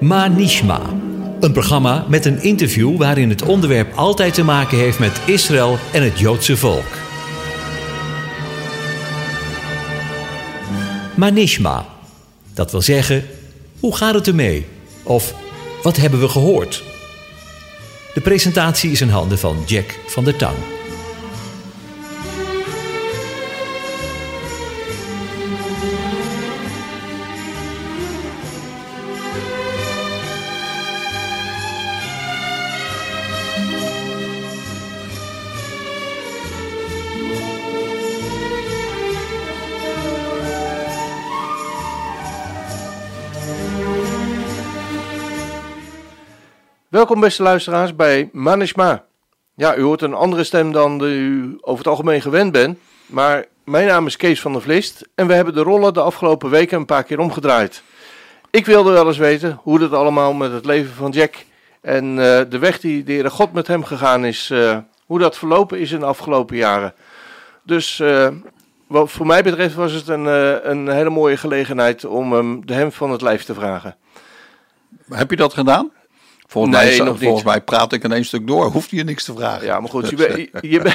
Manishma. Een programma met een interview waarin het onderwerp altijd te maken heeft met Israël en het Joodse volk. Manishma. Dat wil zeggen, hoe gaat het ermee? Of wat hebben we gehoord? De presentatie is in handen van Jack van der Tang. Welkom beste luisteraars bij Manishma. Ja, u hoort een andere stem dan de u over het algemeen gewend bent. Maar mijn naam is Kees van der Vlist en we hebben de rollen de afgelopen weken een paar keer omgedraaid. Ik wilde wel eens weten hoe het allemaal met het leven van Jack en eh, de weg die de Heere God met hem gegaan is, eh, hoe dat verlopen is in de afgelopen jaren. Dus eh, wat voor mij betreft was het een, een hele mooie gelegenheid om de hem van het lijf te vragen. Heb je dat gedaan? Volgens, Nee, mij, nog niet. volgens mij praat ik in één stuk door. Hoeft je niks te vragen. Ja, maar goed, je bent. Je,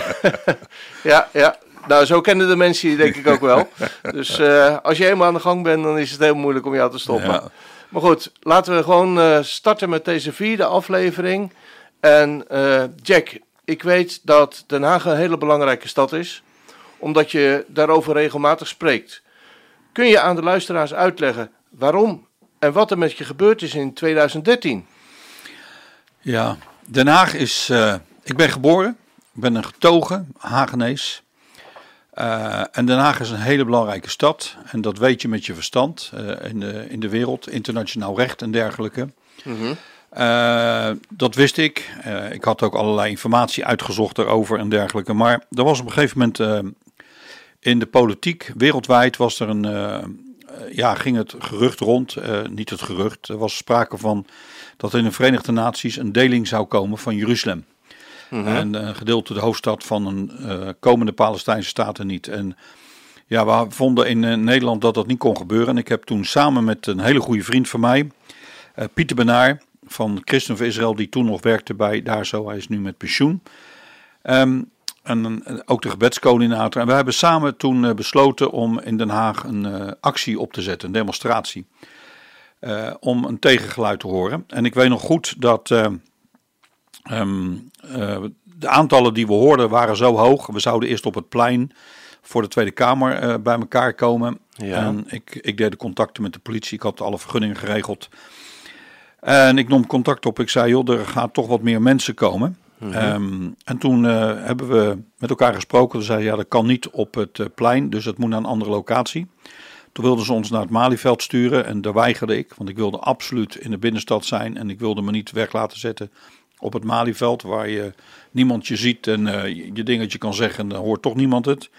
ja, ja. Nou, zo kennen de mensen je denk ik ook wel. Dus eh, als je eenmaal aan de gang bent, dan is het heel moeilijk om jou te stoppen. Ja. Maar goed, laten we gewoon eh, starten met deze vierde aflevering. En eh, Jack, ik weet dat Den Haag een hele belangrijke stad is, omdat je daarover regelmatig spreekt. Kun je aan de luisteraars uitleggen waarom en wat er met je gebeurd is in 2013? Ja, Den Haag is. eh, ik ben geboren. Ik ben een getogen Hagenees. Eh, en Den Haag is een hele belangrijke stad. En dat weet je met je verstand eh, in, de, in de wereld, internationaal recht en dergelijke. Eh, dat wist ik. Ik had ook allerlei informatie uitgezocht daarover en dergelijke. Maar er was op een gegeven moment in de politiek wereldwijd was er een, ja, ging het gerucht rond, eh, niet het gerucht, er was sprake van dat in de Verenigde Naties een deling zou komen van Jeruzalem. En een gedeelte de hoofdstad van een eh, komende Palestijnse staat er niet. En ja, we vonden in eh, Nederland dat dat niet kon gebeuren. En ik heb toen samen met een hele goede vriend van mij, eh, Pieter Benaar van Christen voor Israël, die toen nog werkte bij daar zo, hij is nu met pensioen. Ehm, en ook de gebedscoördinator. En we hebben samen toen eh, besloten om in Den Haag een eh, actie op te zetten, een demonstratie. eh, om een tegengeluid te horen. En ik weet nog goed dat eh, ehm, eh, de aantallen die we hoorden waren zo hoog. We zouden eerst op het plein voor de Tweede Kamer bij elkaar komen. Ja. En ik, ik deed de contacten met de politie. Ik had alle vergunningen geregeld. En ik nam contact op. Ik zei, joh, er gaat toch wat meer mensen komen. Ehm, en toen eh, hebben we met elkaar gesproken. Ze zeiden, ja, dat kan niet op het eh, plein, dus het moet naar een andere locatie. Toen wilden ze ons naar het Malieveld sturen en daar weigerde ik. Want ik wilde absoluut in de binnenstad zijn en ik wilde me niet weg laten zetten op het Malieveld. Waar je niemand je ziet en eh, je- je dingetje kan zeggen en dan hoort toch niemand het.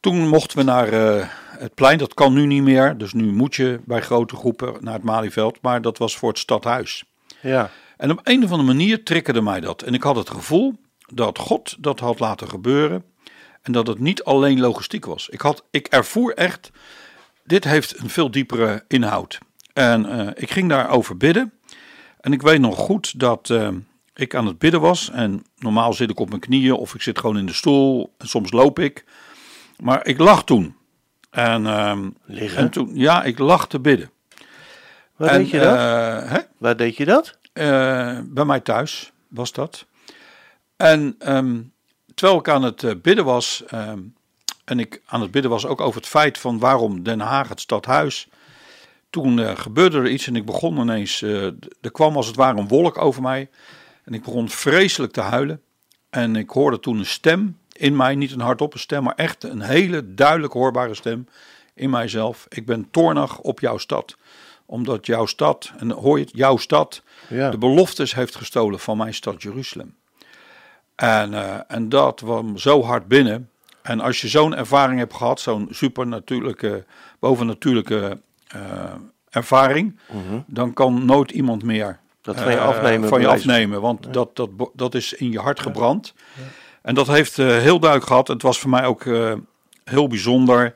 Toen mochten we naar het plein, dat kan nu niet meer. Dus nu moet je bij grote groepen naar het Malieveld. Maar dat was voor het stadhuis. Ja. En op een of andere manier triggerde mij dat. En ik had het gevoel dat God dat had laten gebeuren. En dat het niet alleen logistiek was. Ik, had, ik ervoer echt, dit heeft een veel diepere inhoud. En eh, ik ging daarover bidden. En ik weet nog goed dat eh, ik aan het bidden was. En normaal zit ik op mijn knieën of ik zit gewoon in de stoel. En soms loop ik. Maar ik lag toen. En, ehm, Liggen? en toen, ja, ik lag te bidden. Waar en, deed je dat? eh? Waar deed je dat? Eh, bij mij thuis was dat. En ehm, terwijl ik aan het eh, bidden was, ehm, en ik aan het bidden was ook over het feit van waarom Den Haag het stadhuis, toen eh, gebeurde er iets en ik begon ineens, er kwam als het ware een wolk over mij en ik begon vreselijk te huilen. En ik hoorde toen een stem in mij, niet een hardop stem, maar echt een hele duidelijk hoorbare stem in mijzelf. Ik ben toornig op jouw stad, omdat jouw stad, en hoor je het, jouw stad, Ja. de beloftes heeft gestolen van mijn stad Jeruzalem. En, eh, en dat kwam zo hard binnen. En als je zo'n ervaring hebt gehad, zo'n supernatuurlijke, bovennatuurlijke eh, ervaring, dan kan nooit iemand meer Mhm. Dat van je eh, afnemen, van je afnemen want dat, dat, dat is in je hart gebrand. En dat heeft heel duidelijk gehad. Het was voor mij ook heel bijzonder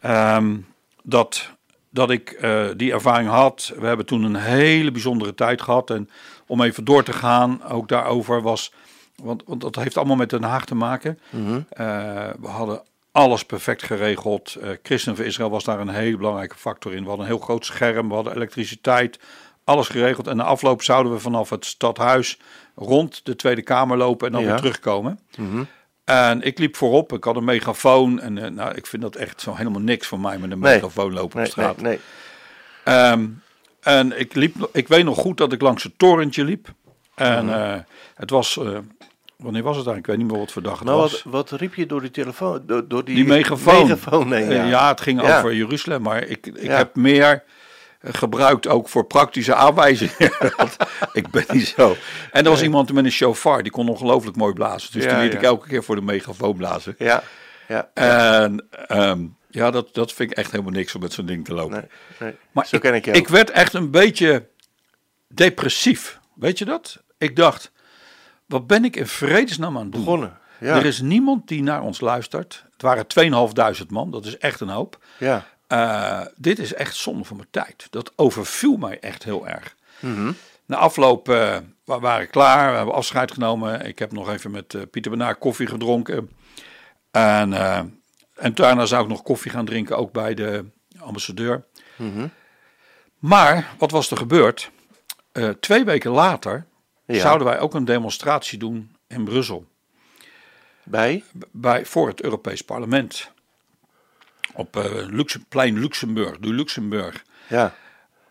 ehm, dat dat ik eh, die ervaring had. We hebben toen een hele bijzondere tijd gehad. En om even door te gaan, ook daarover was. Want, want dat heeft allemaal met Den Haag te maken. Mhm. Eh, we hadden alles perfect geregeld. Eh Christen van Israël was daar een hele belangrijke factor in. We hadden een heel groot scherm, we hadden elektriciteit, alles geregeld. En na afloop zouden we vanaf het stadhuis rond de Tweede Kamer lopen en dan Ja. weer terugkomen. Mhm. En ik liep voorop, ik had een megafoon. En eh, nou, ik vind dat echt zo helemaal niks voor mij met een Nee. megafoon lopen op Nee, straat. nee, nee. Ehm, en ik, liep, ik weet nog goed dat ik langs het torentje liep. En Mhm. eh, het was, eh, wanneer was het eigenlijk? Ik weet niet meer wat voor dag het Nou, was. wat, wat riep je door die telefoon? Door, door die, Die megafoon. megafoon Eh, ja. ja. het ging Ja. over Jeruzalem, maar ik, ik Ja. heb meer gebruikt ook voor praktische aanwijzingen. Ik ben niet zo. En er was iemand met een shofar, die kon ongelooflijk mooi blazen. Dus Ja, die liet ja. ik elke keer voor de megafoon blazen. Ja, ja. En ehm, ja, dat, dat vind ik echt helemaal niks om met zo'n ding te lopen. Nee, nee. Maar Zo ik, ken ik je ik ook. werd echt een beetje depressief. Weet je dat? Ik dacht, wat ben ik in vredesnaam aan het doen? Begonnen. Ja, Er is niemand die naar ons luistert. Het waren 2500 man, dat is echt een hoop. ja. Eh, dit is echt zonde van mijn tijd. Dat overviel mij echt heel erg. Mhm. Na afloop eh, we waren klaar, we hebben afscheid genomen. Ik heb nog even met eh, Pieter Benaar koffie gedronken. En, en daarna zou ik nog koffie gaan drinken, ook bij de ambassadeur. Mhm. Maar wat was er gebeurd? Twee weken later Ja. zouden wij ook een demonstratie doen in Brussel. Bij? Bij, voor het Europees Parlement. Op eh Luxe, plein Luxemburg, de Luxemburg. Ja.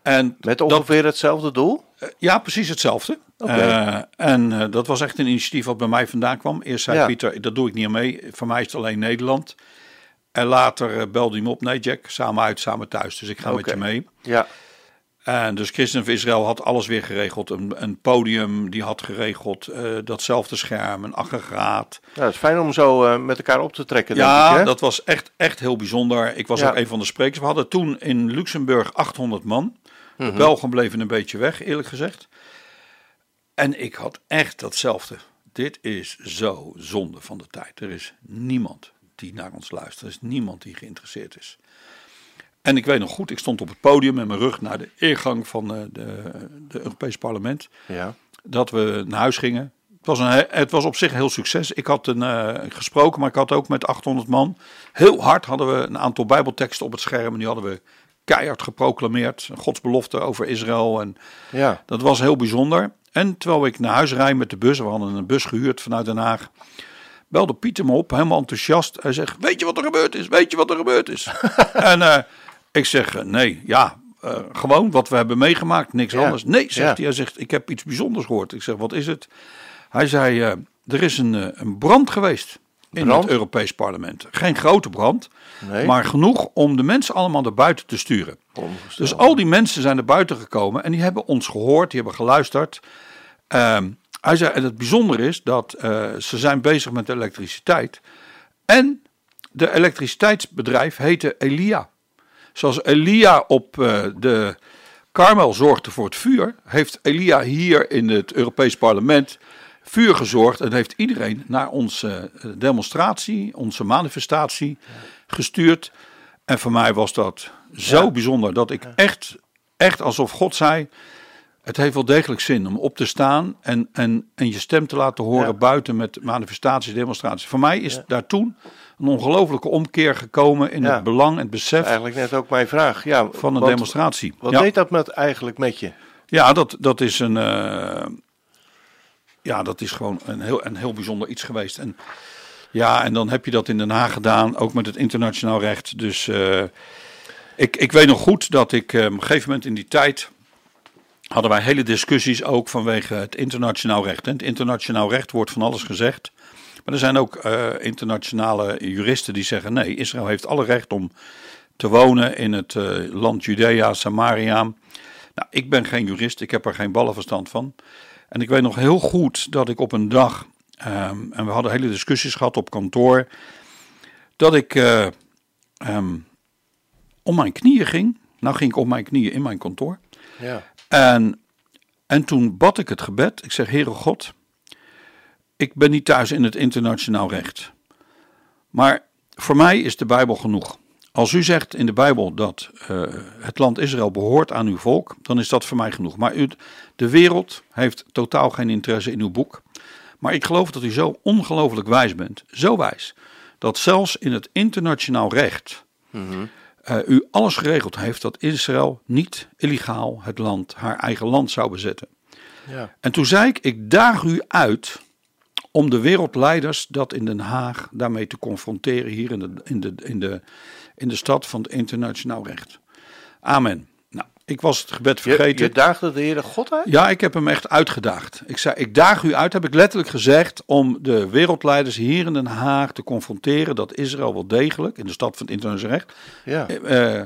En Met dat, ongeveer hetzelfde doel? eh, ja, precies hetzelfde. Eh, en dat was echt een initiatief wat bij mij vandaan kwam. Eerst zei Ja. Pieter, dat doe ik niet mee. Voor mij is het alleen Nederland. En later belde hij me op. Nee Jack, samen uit, samen thuis. Dus ik ga met je mee. Ja. En dus Christen van Israël had alles weer geregeld. Een, een podium, die had geregeld eh, datzelfde scherm, een aggregaat. Nou, het is fijn om zo eh, met elkaar op te trekken, denk Ja, ik, hè? dat was echt, echt heel bijzonder. Ik was Ja. ook een van de sprekers. We hadden toen in Luxemburg 800 man. Mhm. De Belgen bleven een beetje weg, eerlijk gezegd. En ik had echt datzelfde. Dit is zo zonde van de tijd. Er is niemand die naar ons luistert. Er is niemand die geïnteresseerd is. En ik weet nog goed, ik stond op het podium met mijn rug naar de ingang van eh, de, de Europees Parlement Ja. dat we naar huis gingen. Het was, een, he- het was op zich een heel succes. Ik had een, eh, gesproken, maar ik had ook met 800 man. Heel hard hadden we een aantal bijbelteksten op het scherm. En die hadden we keihard geproclameerd. Gods belofte over Israël. En Ja. dat was heel bijzonder. En terwijl ik naar huis rijd met de bus, we hadden een bus gehuurd vanuit Den Haag. Belde Pieter me op, helemaal enthousiast. Hij zegt, weet je wat er gebeurd is? Weet je wat er gebeurd is? en eh, ik zeg, eh, nee, ja, eh, gewoon wat we hebben meegemaakt, niks Ja. anders. Nee, zegt Ja. hij. Hij zegt, ik heb iets bijzonders gehoord. Ik zeg, wat is het? Hij zei, eh, er is een, een brand geweest in Brand? het Europees Parlement. Geen grote brand, Nee. maar genoeg om de mensen allemaal naar buiten te sturen. Dus al die mensen zijn naar buiten gekomen en die hebben ons gehoord, die hebben geluisterd. Ehm, hij zei, en het bijzondere is dat ze zijn bezig met elektriciteit. En de elektriciteitsbedrijf heette Elia. Zoals Elia op eh, de Karmel zorgde voor het vuur, heeft Elia hier in het Europees Parlement vuur gezorgd. En heeft iedereen naar onze eh, demonstratie, onze manifestatie gestuurd. En voor mij was dat zo Ja. bijzonder dat ik echt, echt alsof God zei... Het heeft wel degelijk zin om op te staan en, en, en je stem te laten horen Ja. buiten met manifestaties, demonstraties. Voor mij is daar toen een ongelofelijke omkeer gekomen in Ja. het belang en het besef Eigenlijk net ook mijn vraag. Ja, van een demonstratie. Wat ja. deed dat met, eigenlijk met je? Ja, dat, dat is een. eh, ja, dat is gewoon een heel, een heel bijzonder iets geweest. En ja, en dan heb je dat in Den Haag gedaan, ook met het internationaal recht. Dus eh, ik, ik weet nog goed dat ik eh, op een gegeven moment in die tijd. hadden wij hele discussies ook vanwege het internationaal recht. En het internationaal recht wordt van alles gezegd. Maar er zijn ook eh, internationale juristen die zeggen: nee, Israël heeft alle recht om te wonen in het eh, land Judea, Samaria. Nou, ik ben geen jurist, ik heb er geen ballenverstand van. En ik weet nog heel goed dat ik op een dag, ehm, en we hadden hele discussies gehad op kantoor, dat ik eh, ehm, om mijn knieën ging. Nou ging ik op mijn knieën in mijn kantoor. Ja. En, en toen bad ik het gebed. Ik zeg, Heere God, ik ben niet thuis in het internationaal recht. Maar voor mij is de Bijbel genoeg. als u zegt in de Bijbel dat eh, het land Israël behoort aan uw volk, dan is dat voor mij genoeg. Maar u, de wereld heeft totaal geen interesse in uw boek. Maar ik geloof dat u zo ongelooflijk wijs bent, zo wijs, dat zelfs in het internationaal recht eh, u alles geregeld heeft dat Israël niet illegaal het land, haar eigen land zou bezetten. Ja. En toen zei ik, ik daag u uit om de wereldleiders dat in Den Haag daarmee te confronteren hier in de, in de, in de, in de stad van het internationaal recht. Amen. Nou, ik was het gebed vergeten. je daagde de Heere God uit? Ja, ik heb hem echt uitgedaagd. Ik zei, ik daag u uit, heb ik letterlijk gezegd, om de wereldleiders hier in Den Haag te confronteren dat Israël wel degelijk, in de stad van het internationaal recht, Ja. eh,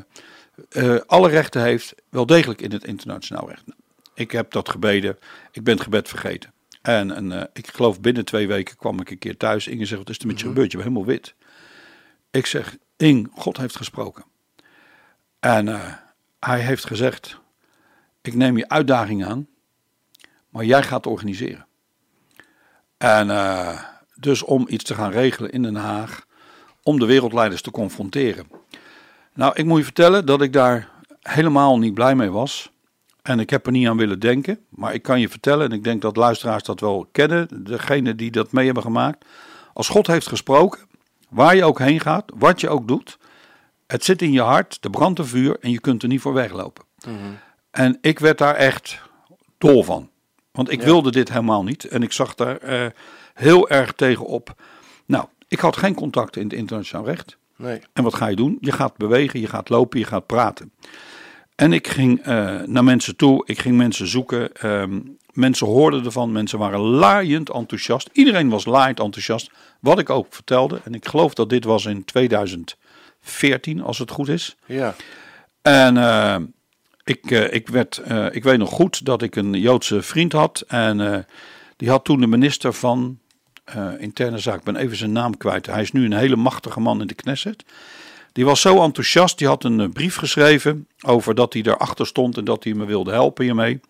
eh, alle rechten heeft, wel degelijk in het internationaal recht. Nou, ik heb dat gebeden, ik ben het gebed vergeten. En, en eh, ik geloof binnen twee weken kwam ik een keer thuis. Inge zegt, wat is er met je gebeurd? Je bent helemaal wit. Ik zeg, Ing, God heeft gesproken. En eh, hij heeft gezegd, ik neem je uitdaging aan, maar jij gaat organiseren. En eh, dus om iets te gaan regelen in Den Haag, om de wereldleiders te confronteren. Nou, ik moet je vertellen dat ik daar helemaal niet blij mee was. En ik heb er niet aan willen denken. Maar ik kan je vertellen, en ik denk dat luisteraars dat wel kennen, degene die dat mee hebben gemaakt. Als God heeft gesproken, waar je ook heen gaat, wat je ook doet, het zit in je hart, er brandt een vuur en je kunt er niet voor weglopen. En ik werd daar echt dol van. Want ik wilde dit helemaal niet. En ik zag daar eh, heel erg tegenop. Nou, ik had geen contacten in het internationaal recht. Nee. En wat ga je doen? Je gaat bewegen, je gaat lopen, je gaat praten. En ik ging eh, naar mensen toe, ik ging mensen zoeken. ehm, mensen hoorden ervan, mensen waren laaiend enthousiast. Iedereen was laaiend enthousiast. Wat ik ook vertelde, en ik geloof dat dit was in 2014, als het goed is. Ja. En eh, ik, eh, ik, werd, ik weet nog goed dat ik een Joodse vriend had. En die had toen de minister van Interne Zaak, ik ben even zijn naam kwijt. Hij is nu een hele machtige man in de Knesset. Die was zo enthousiast, die had een eh, brief geschreven over dat hij erachter stond en dat hij me wilde helpen hiermee.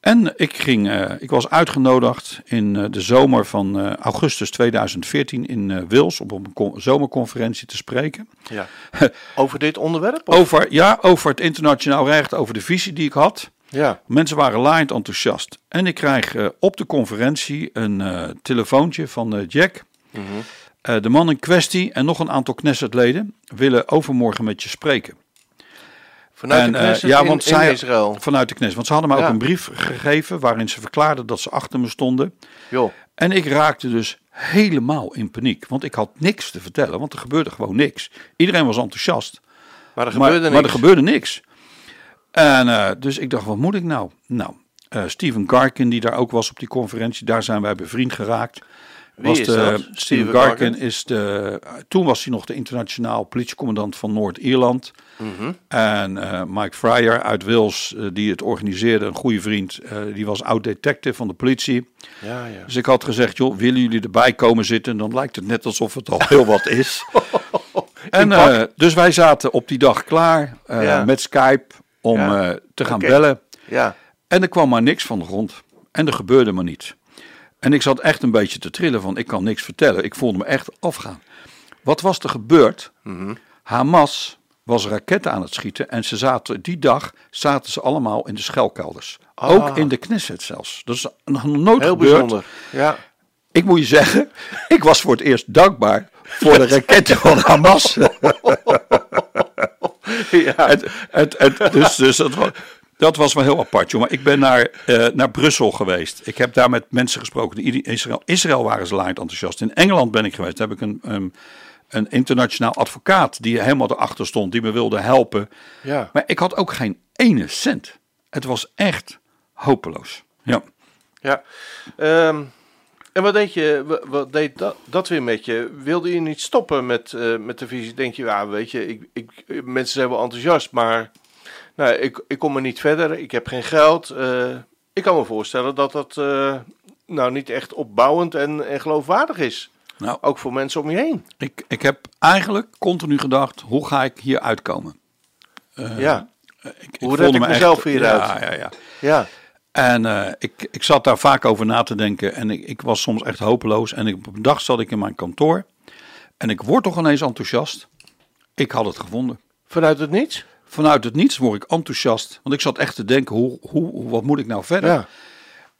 En ik, ging, eh, ik was uitgenodigd in eh, de zomer van augustus 2014 in Wils op een con- zomerconferentie te spreken. ja. Over dit onderwerp? of? Over, ja, over het internationaal recht, over de visie die ik had. Ja. Mensen waren laaiend enthousiast. En ik krijg op de conferentie een telefoontje van Jack. Eh, de man in kwestie en nog een aantal Knessetleden willen overmorgen met je spreken. Vanuit En, de eh, Knesset ja, in, want in zij- Israël. Vanuit de Knesset. Want ze hadden mij Ja. ook een brief gegeven waarin ze verklaarden dat ze achter me stonden. Joh. En ik raakte dus helemaal in paniek. Want ik had niks te vertellen, want er gebeurde gewoon niks. Iedereen was enthousiast. Maar er Maar, gebeurde maar niks. er gebeurde niks. En eh, dus ik dacht, wat moet ik nou? Nou, eh Steven Garkin, die daar ook was op die conferentie, daar zijn wij bevriend geraakt. Is de, Steven Garkin, is de. Toen was hij nog de internationaal politiecommandant van Noord-Ierland. Mhm. En eh, Mike Fryer uit Wales, eh, die het organiseerde, een goede vriend, eh, die was oud-detective van de politie. Ja, ja. Dus ik had gezegd, joh, willen jullie erbij komen zitten? Dan lijkt het net alsof het al heel wat is. en dus wij zaten op die dag klaar Ja. met Skype om te gaan bellen. Ja. En er kwam maar niks van de grond. En er gebeurde maar niets. En ik zat echt een beetje te trillen van, ik kan niks vertellen. Ik voelde me echt afgaan. Wat was er gebeurd? Mhm. Hamas was raketten aan het schieten en ze zaten die dag zaten ze allemaal in de schelkelders. Ah. Ook in de Knesset zelfs. Dat is nog nooit Heel gebeurd. bijzonder. Ja. Ik moet je zeggen, ik was voor het eerst dankbaar voor de raketten van Hamas. ja. het, het, het, dus dus dat, was, dat was wel heel apart. Maar ik ben naar, eh, naar Brussel geweest. Ik heb daar met mensen gesproken. In Israël, Israël waren ze laaiend enthousiast. In Engeland ben ik geweest. Daar heb ik een, een, een internationaal advocaat die helemaal erachter stond. Die me wilde helpen. Ja. Maar ik had ook geen ene cent. Het was echt hopeloos. Ja. Ja. Ehm, en wat deed, je, wa- wat deed dat, dat weer met je? Wilde je niet stoppen met, eh, met de visie? Denk je, ja, weet je, ik, ik, mensen zijn wel enthousiast, maar nou, ik, ik kom er niet verder. Ik heb geen geld. Eh, ik kan me voorstellen dat dat eh, nou niet echt opbouwend en, en geloofwaardig is. Nou, Ook voor mensen om je heen. ik, ik heb eigenlijk continu gedacht, hoe ga ik hier uitkomen? ja. Ik, ik Hoe red ik me mezelf echt- hieruit? Ja, ja, ja. Ja. En eh, ik, ik zat daar vaak over na te denken en ik, ik was soms echt hopeloos. En ik, op een dag zat ik in mijn kantoor en ik word toch ineens enthousiast. ik had het gevonden. Vanuit het niets? Vanuit het niets word ik enthousiast. Want ik zat echt te denken, hoe, hoe, wat moet ik nou verder? Ja.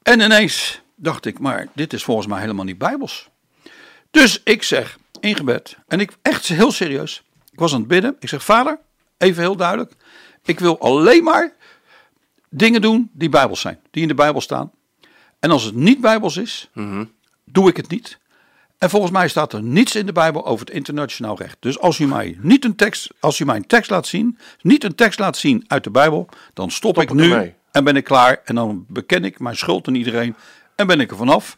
En ineens dacht ik, maar dit is volgens mij helemaal niet bijbels. Dus ik zeg in gebed, en ik echt heel serieus, ik was aan het bidden. Ik zeg, vader, even heel duidelijk, ik wil alleen maar dingen doen die bijbels zijn, die in de Bijbel staan. En als het niet bijbels is, doe ik het niet. En volgens mij staat er niets in de Bijbel over het internationaal recht. Dus als u mij niet een tekst, als u mij een tekst laat zien, niet een tekst laat zien uit de Bijbel, dan stop, ik ik nu ermee. en ben ik klaar. En dan beken ik mijn schuld aan iedereen en ben ik er vanaf.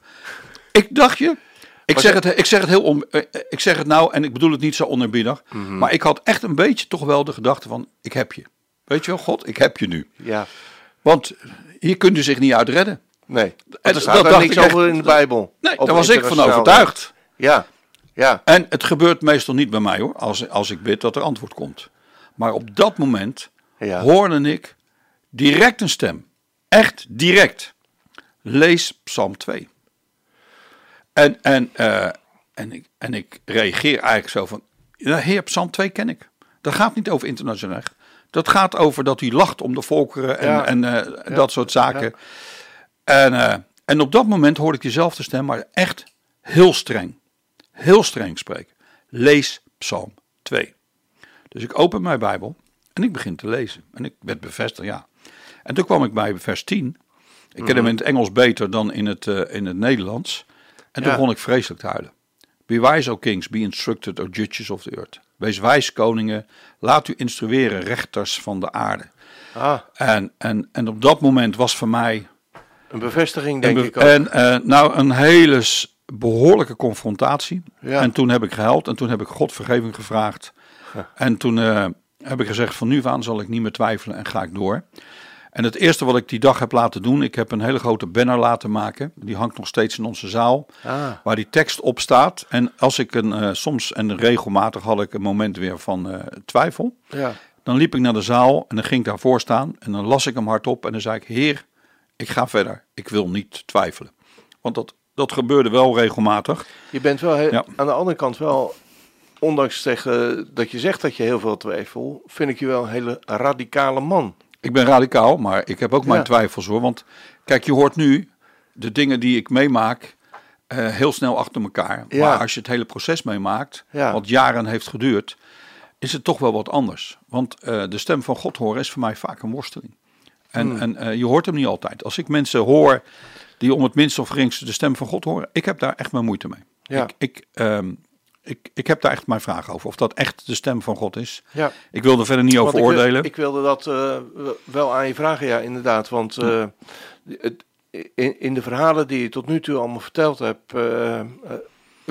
Ik dacht je, ik zeg, het, ik zeg het heel om, eh, eh, ik zeg het nou en ik bedoel het niet zo oneerbiedig, Mhm. maar ik had echt een beetje toch wel de gedachte van, ik heb je. Weet je wel, God, ik heb je nu. Ja. Want hier kunt u zich niet uit redden. Nee. En Er dat staat daar niks echt. over in de Bijbel. Nee, daar was ik van overtuigd. Ja. Ja. En het gebeurt meestal niet bij mij hoor, als, als ik bid dat er antwoord komt. Maar op dat moment Ja. hoorde ik direct een stem. Echt direct. Lees Psalm 2. En, en, eh, en, ik, en ik reageer eigenlijk zo van, ja, heer, Psalm 2 ken ik. Dat gaat niet over internationaal recht. Dat gaat over dat hij lacht om de volkeren en, Ja. en eh, dat soort zaken. En, eh, en op dat moment hoorde ik diezelfde stem, maar echt heel streng. Heel streng spreken. Lees Psalm 2. Dus ik open mijn Bijbel en ik begin te lezen. En ik werd bevestigd, ja. En toen kwam ik bij vers 10. Ik ken hem in het Engels beter dan in het, eh, in het Nederlands. En toen Ja. begon ik vreselijk te huilen. Be wise, O kings, be instructed, O judges of the earth. Wees wijs, koningen, laat u instrueren, rechters van de aarde. Ah, En, en, en op dat moment was voor mij een bevestiging denk en, ik ook. en eh, nou een hele behoorlijke confrontatie. Ja. En toen heb ik gehuild en toen heb ik God vergeving gevraagd. En toen eh, heb ik gezegd van nu aan zal ik niet meer twijfelen en ga ik door. En het eerste wat ik die dag heb laten doen, ik heb een hele grote banner laten maken. Die hangt nog steeds in onze zaal. Ah. Waar die tekst op staat. En als ik een, eh, soms en regelmatig had ik een moment weer van twijfel. Ja. Dan liep ik naar de zaal en dan ging ik daarvoor staan. En dan las ik hem hardop en dan zei ik, heer, ik ga verder. Ik wil niet twijfelen. Want dat, dat gebeurde wel regelmatig. Je bent wel heel- Ja. aan de andere kant wel, ondanks zeggen dat je zegt dat je heel veel twijfel, vind ik je wel een hele radicale man. Ik ben radicaal, maar ik heb ook mijn Ja. twijfels hoor. Want kijk, je hoort nu de dingen die ik meemaak eh, heel snel achter elkaar. Ja. Maar als je het hele proces meemaakt, wat jaren heeft geduurd, is het toch wel wat anders. Want eh, de stem van God horen is voor mij vaak een worsteling. En, Hmm. en eh, je hoort hem niet altijd. Als ik mensen hoor die om het minste of geringste de stem van God horen, ik heb daar echt mijn moeite mee. Ja. Ik, ik, ehm, ik, ik heb daar echt mijn vraag over. Of dat echt de stem van God is. Ja. Ik wil er verder niet over ik, oordelen. Ik wilde dat eh, wel aan je vragen, ja, inderdaad. Want eh, het, in, in de verhalen die je tot nu toe allemaal verteld hebt,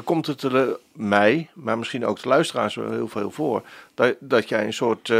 komt het er mij, maar misschien ook de luisteraars wel heel veel voor, dat, dat jij een soort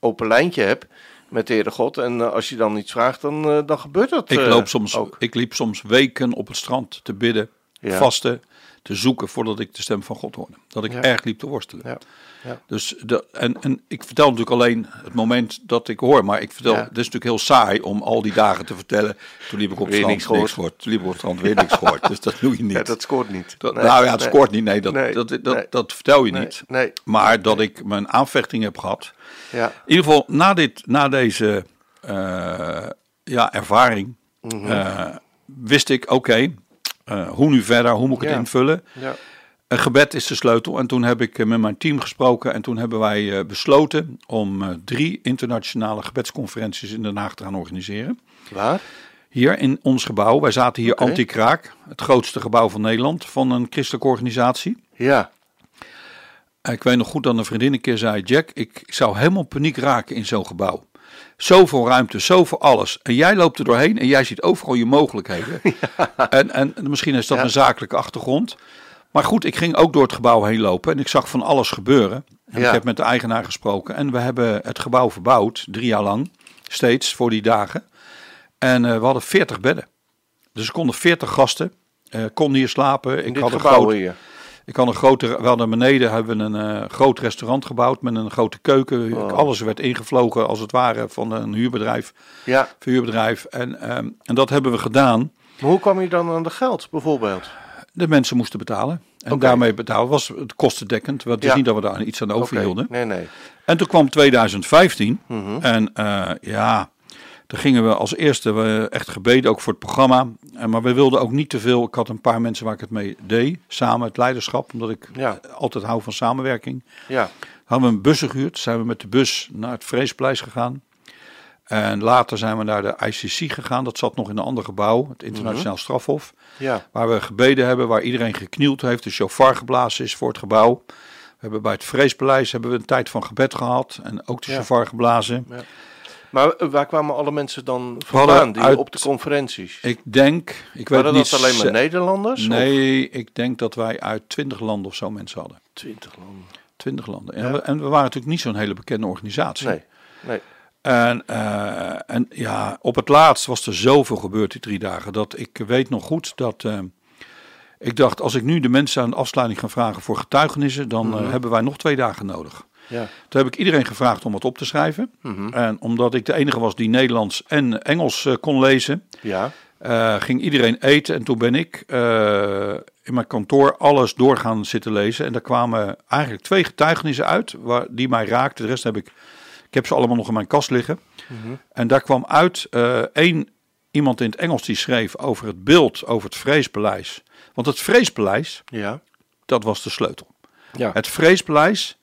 open lijntje hebt met de Heere God. En eh, als je dan iets vraagt, dan, eh, dan gebeurt dat Ik, eh, loop soms, ook. ik liep soms weken op het strand te bidden, Ja. vasten, te zoeken voordat ik de stem van God hoorde. Dat ik Ja. erg liep te worstelen. Ja. Ja. Dus de, en, en ik vertel natuurlijk alleen het moment dat ik hoor. Maar ik vertel, Ja. het is natuurlijk heel saai om al die dagen te vertellen. Toen liep ik op het strand, niks gehoord. Toen liep ik op het strand, weer niks gehoord. Dus dat doe je niet. Ja, dat scoort niet. Dat- Nee, nou ja, het nee, scoort niet. Nee, dat, Nee, dat, dat, nee. dat vertel je niet. nee. Maar dat ik mijn aanvechting heb gehad. Ja. In ieder geval, na, dit, na deze eh, ja, ervaring Mhm. eh, wist ik, oké, eh, hoe nu verder, hoe moet ik het Ja. invullen? Ja. Een gebed is de sleutel. En toen heb ik eh, met mijn team gesproken en toen hebben wij eh, besloten om drie internationale gebedsconferenties in Den Haag te gaan organiseren. Waar? Hier in ons gebouw. Wij zaten hier. Antikraak, het grootste gebouw van Nederland, van een christelijke organisatie. Ja. Ik weet nog goed dat een vriendin een keer zei: Jack, ik zou helemaal paniek raken in zo'n gebouw. Zoveel ruimte, zoveel alles. En jij loopt er doorheen en jij ziet overal je mogelijkheden. En, en misschien is dat Ja. een zakelijke achtergrond. Maar goed, ik ging ook door het gebouw heen lopen en ik zag van alles gebeuren. En Ja. ik heb met de eigenaar gesproken en we hebben het gebouw verbouwd, drie jaar lang, steeds voor die dagen. En eh, we hadden 40 bedden. Dus er konden 40 gasten, eh konden hier slapen. In Ik dit had een groot, hier. Ik had een grote, we hadden beneden hebben we een eh, groot restaurant gebouwd met een grote keuken. Oh. Alles werd ingevlogen als het ware van een huurbedrijf, Ja. verhuurbedrijf. En, ehm, en dat hebben we gedaan. Maar hoe kwam je dan aan de geld, bijvoorbeeld? De mensen moesten betalen. En daarmee betalen was het kostendekkend. Het is Ja. niet dat we daar iets aan overhielden. Nee, nee. En toen kwam 2015. Mhm. En eh, ja, toen gingen we als eerste echt gebeden, ook voor het programma. En, maar we wilden ook niet te veel. Ik had een paar mensen waar ik het mee deed, samen het leiderschap. Omdat ik Ja. altijd hou van samenwerking. Ja. Hadden we een bus gehuurd, zijn we met de bus naar het Vreespleis gegaan. En later zijn we naar de ICC gegaan. Dat zat nog in een ander gebouw, het Internationaal Strafhof. Ja. Waar we gebeden hebben, waar iedereen geknield heeft, de chauffeur geblazen is voor het gebouw. We hebben bij het Vreespaleis hebben we een tijd van gebed gehad en ook de Ja. geblazen. Maar eh, waar kwamen alle mensen dan vandaan die uit- op de conferenties? Ik denk, ik weet Waren niet... dat alleen maar Nederlanders? Of Nee, ik denk dat wij uit twintig landen of zo mensen hadden. 20 landen. Twintig landen. En, Ja. we, en we waren natuurlijk niet zo'n hele bekende organisatie. Nee. Nee. En, eh, en ja, op het laatst was er zoveel gebeurd die drie dagen. Dat ik weet nog goed dat. eh, ik dacht, als ik nu de mensen aan de afsluiting ga vragen voor getuigenissen, dan Mhm. hebben wij nog twee dagen nodig. Ja. Toen heb ik iedereen gevraagd om wat op te schrijven. Mhm. En omdat ik de enige was die Nederlands en Engels eh, kon lezen, Ja. eh, ging iedereen eten. En toen ben ik eh, in mijn kantoor alles doorgaan zitten lezen. En daar kwamen eigenlijk twee getuigenissen uit waar, die mij raakten. De rest heb ik, ik heb ze allemaal nog in mijn kast liggen. Mhm. En daar kwam uit één iemand in het Engels die schreef over het beeld, over het Vreespaleis. Want het Vreespaleis, Ja. dat was de sleutel. Ja. Het Vreespaleis,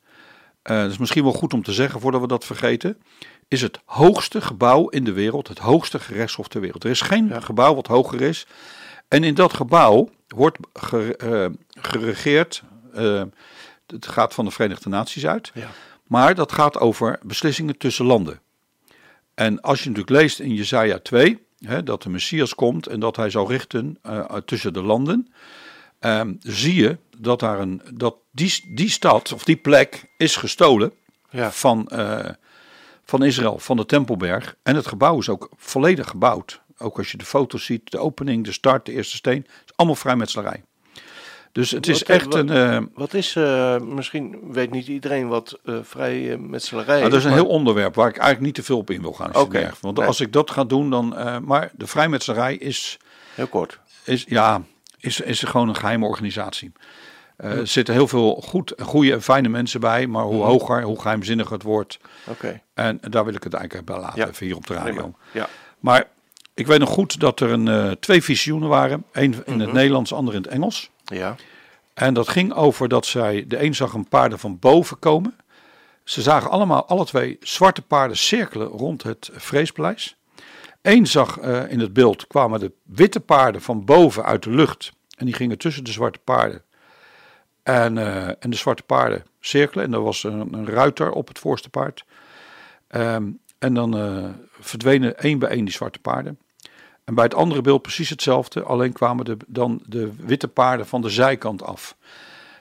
eh dat is misschien wel goed om te zeggen voordat we dat vergeten, is het hoogste gebouw in de wereld, het hoogste gerechtshof ter wereld. Er is geen Ja. gebouw wat hoger is. En in dat gebouw wordt ge- eh, geregeerd, eh, het gaat van de Verenigde Naties uit, Ja. maar dat gaat over beslissingen tussen landen. En als je natuurlijk leest in Jesaja 2, hè, dat de Messias komt en dat hij zal richten tussen de landen, ehm, zie je dat, daar een, dat die, die stad of die plek is gestolen Ja. van, eh, van Israël, van de Tempelberg. En het gebouw is ook volledig gebouwd. Ook als je de foto's ziet, de opening, de start, de eerste steen, is allemaal vrijmetselarij. Dus het is Wat, echt wat- een, eh, Wat is, eh, misschien weet niet iedereen wat eh vrij eh, metselarij Nou, dat is een maar- heel onderwerp waar ik eigenlijk niet te veel op in wil gaan. Oké. Want nee. als ik dat ga doen, dan. maar de vrijmetselarij is, Heel kort. is, ja, is, is gewoon een geheime organisatie. Eh, Er zitten heel veel goed, goede en fijne mensen bij, maar hoe hoger, hoe geheimzinniger het wordt. Oké. En daar wil ik het eigenlijk bij laten, Ja. even hier op de radio. Ja. Maar ik weet nog goed dat er een, eh, twee visioenen waren. Eén in het Nederlands, de andere in het Engels. Ja. En dat ging over dat zij, de een zag een paarden van boven komen. Ze zagen allemaal, alle twee, zwarte paarden cirkelen rond het Vreespaleis. Eén zag eh, in het beeld, kwamen de witte paarden van boven uit de lucht. En die gingen tussen de zwarte paarden. En, eh, en de zwarte paarden cirkelen. En er was een, een ruiter op het voorste paard. Ehm, en dan eh, verdwenen één bij één die zwarte paarden. En bij het andere beeld precies hetzelfde, alleen kwamen de, dan de witte paarden van de zijkant af.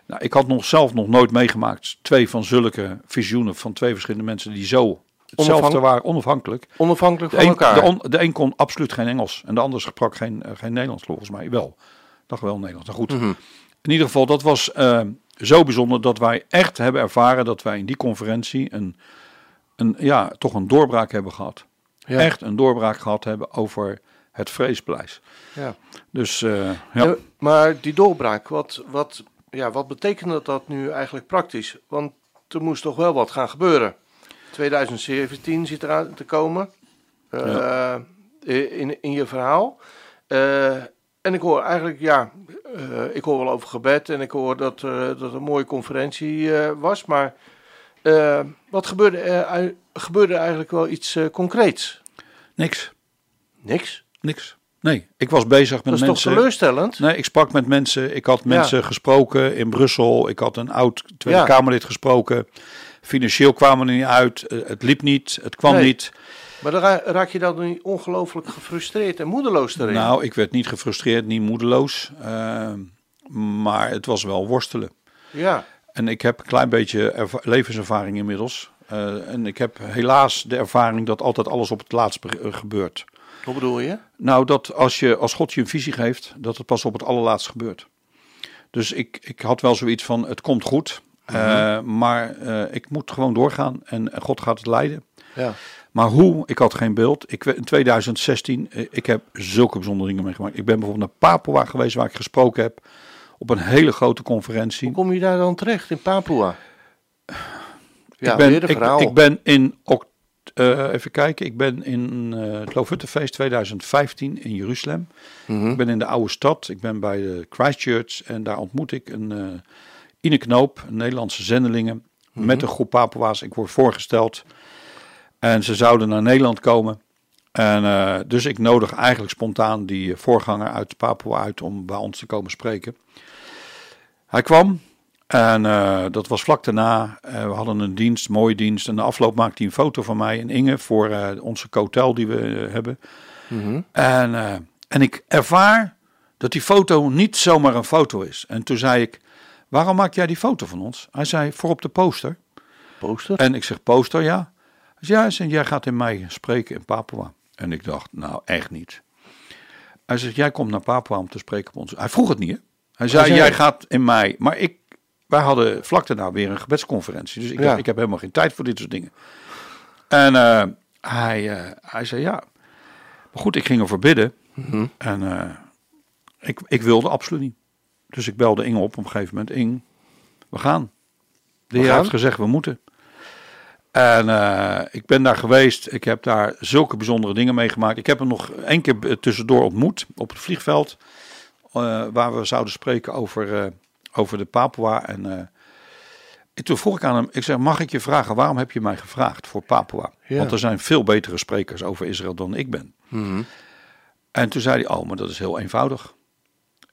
Nou, ik had nog zelf nog nooit meegemaakt twee van zulke visioenen van twee verschillende mensen die zo hetzelfde waren, onafhankelijk. Onafhankelijk De van een, elkaar. de, on- de een kon absoluut geen Engels en de ander sprak geen, eh, geen Nederlands volgens mij. Wel, dacht wel Nederlands. Nou goed, Mhm. in ieder geval, dat was eh, zo bijzonder dat wij echt hebben ervaren dat wij in die conferentie een, een, ja, toch een doorbraak hebben gehad. Ja. Echt een doorbraak gehad hebben over het vreespaleis. Ja. Dus eh, ja. Ja, maar die doorbraak, wat, wat, ja, wat betekent dat nu eigenlijk praktisch? Want er moest toch wel wat gaan gebeuren. 2017 zit eraan te komen eh, in, in je verhaal. Eh, en ik hoor eigenlijk, ja, eh, ik hoor wel over gebed en ik hoor dat, dat het een mooie conferentie was. Maar wat gebeurde er, gebeurde eigenlijk wel iets concreets? niks. Niks. Niks. Nee, ik was bezig met Dat is toch mensen. teleurstellend? Nee, ik sprak met mensen. Ik had mensen gesproken in Brussel. Ik had een oud Tweede Ja. Kamerlid gesproken. Financieel kwamen we er niet uit. Eh, Het liep niet. Het kwam Nee. niet. Maar dan raak je dan niet ongelooflijk gefrustreerd en moedeloos erin? Nou, ik werd niet gefrustreerd, niet moedeloos. eh, maar het was wel worstelen. Ja, En ik heb een klein beetje erva- levenservaring inmiddels. Eh, en ik heb helaas de ervaring dat altijd alles op het laatst be- gebeurt. hoe bedoel je? Nou, dat als, je, als God je een visie geeft, dat het pas op het allerlaatst gebeurt. Dus ik, ik had wel zoiets van, het komt goed. Eh, maar eh, ik moet gewoon doorgaan en God gaat het leiden. Ja. Maar hoe, ik had geen beeld. Ik, in 2016, eh, ik heb zulke bijzondere dingen meegemaakt. Ik ben bijvoorbeeld naar Papua geweest waar ik gesproken heb op een hele grote conferentie. Hoe kom je daar dan terecht in Papua? Ja, ik, ben, weer ik, ben in, eh, even kijken, ik ben in eh het Lofuttefeest 2015 in Jeruzalem. Mhm. Ik ben in de oude stad, ik ben bij de Christchurch en daar ontmoet ik een Ine Knoop, Nederlandse zendelingen, met een groep Papua's. Ik word voorgesteld en ze zouden naar Nederland komen. En eh, dus ik nodig eigenlijk spontaan die eh, voorganger uit Papua uit om bij ons te komen spreken. Hij kwam en eh, dat was vlak daarna. We hadden een dienst, mooie dienst. En de afloop maakte hij een foto van mij en Inge voor onze hotel die we hebben. Mhm. En, en ik ervaar dat die foto niet zomaar een foto is. En toen zei ik, waarom maak jij die foto van ons? Hij zei, voor op de poster. Poster? En ik zeg, poster, ja. Hij zei, ja, zei, jij gaat in mei spreken in Papua. En ik dacht, nou, echt niet. Hij zegt, jij komt naar Papua om te spreken op ons. Hij vroeg het niet, hè? Hij zei, jij gaat in mei. Maar ik, wij hadden vlak daarna weer een gebedsconferentie. Dus ik Ja. dacht, ik heb helemaal geen tijd voor dit soort dingen. En eh, hij, eh, hij zei, ja. Maar goed, ik ging ervoor bidden. Mhm. En eh, ik, ik wilde absoluut niet. Dus ik belde Inge op op een gegeven moment. Ing, we gaan. De heer heeft gezegd, we moeten. En eh, ik ben daar geweest. Ik heb daar zulke bijzondere dingen meegemaakt. Ik heb hem nog één keer tussendoor ontmoet op het vliegveld. eh, waar we zouden spreken over, eh, over de Papua. En en toen vroeg ik aan hem, ik zeg, mag ik je vragen, waarom heb je mij gevraagd voor Papua? Ja. Want er zijn veel betere sprekers over Israël dan ik ben. Mhm. En toen zei hij, oh, maar dat is heel eenvoudig.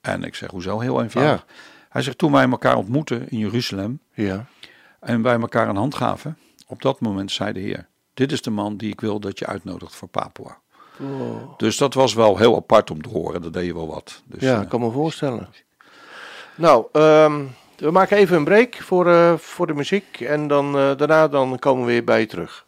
En ik zeg, hoezo heel eenvoudig? Hij zegt, toen wij elkaar ontmoetten in Jeruzalem Ja. en wij elkaar een hand gaven, op dat moment zei de Heer, dit is de man die ik wil dat je uitnodigt voor Papua. Oh. Dus dat was wel heel apart om te horen, dat deed je wel wat. Dus, Ja, eh, ik kan me voorstellen. Nou, ehm, we maken even een break voor, eh, voor de muziek. En dan, eh, daarna dan komen we weer bij je terug.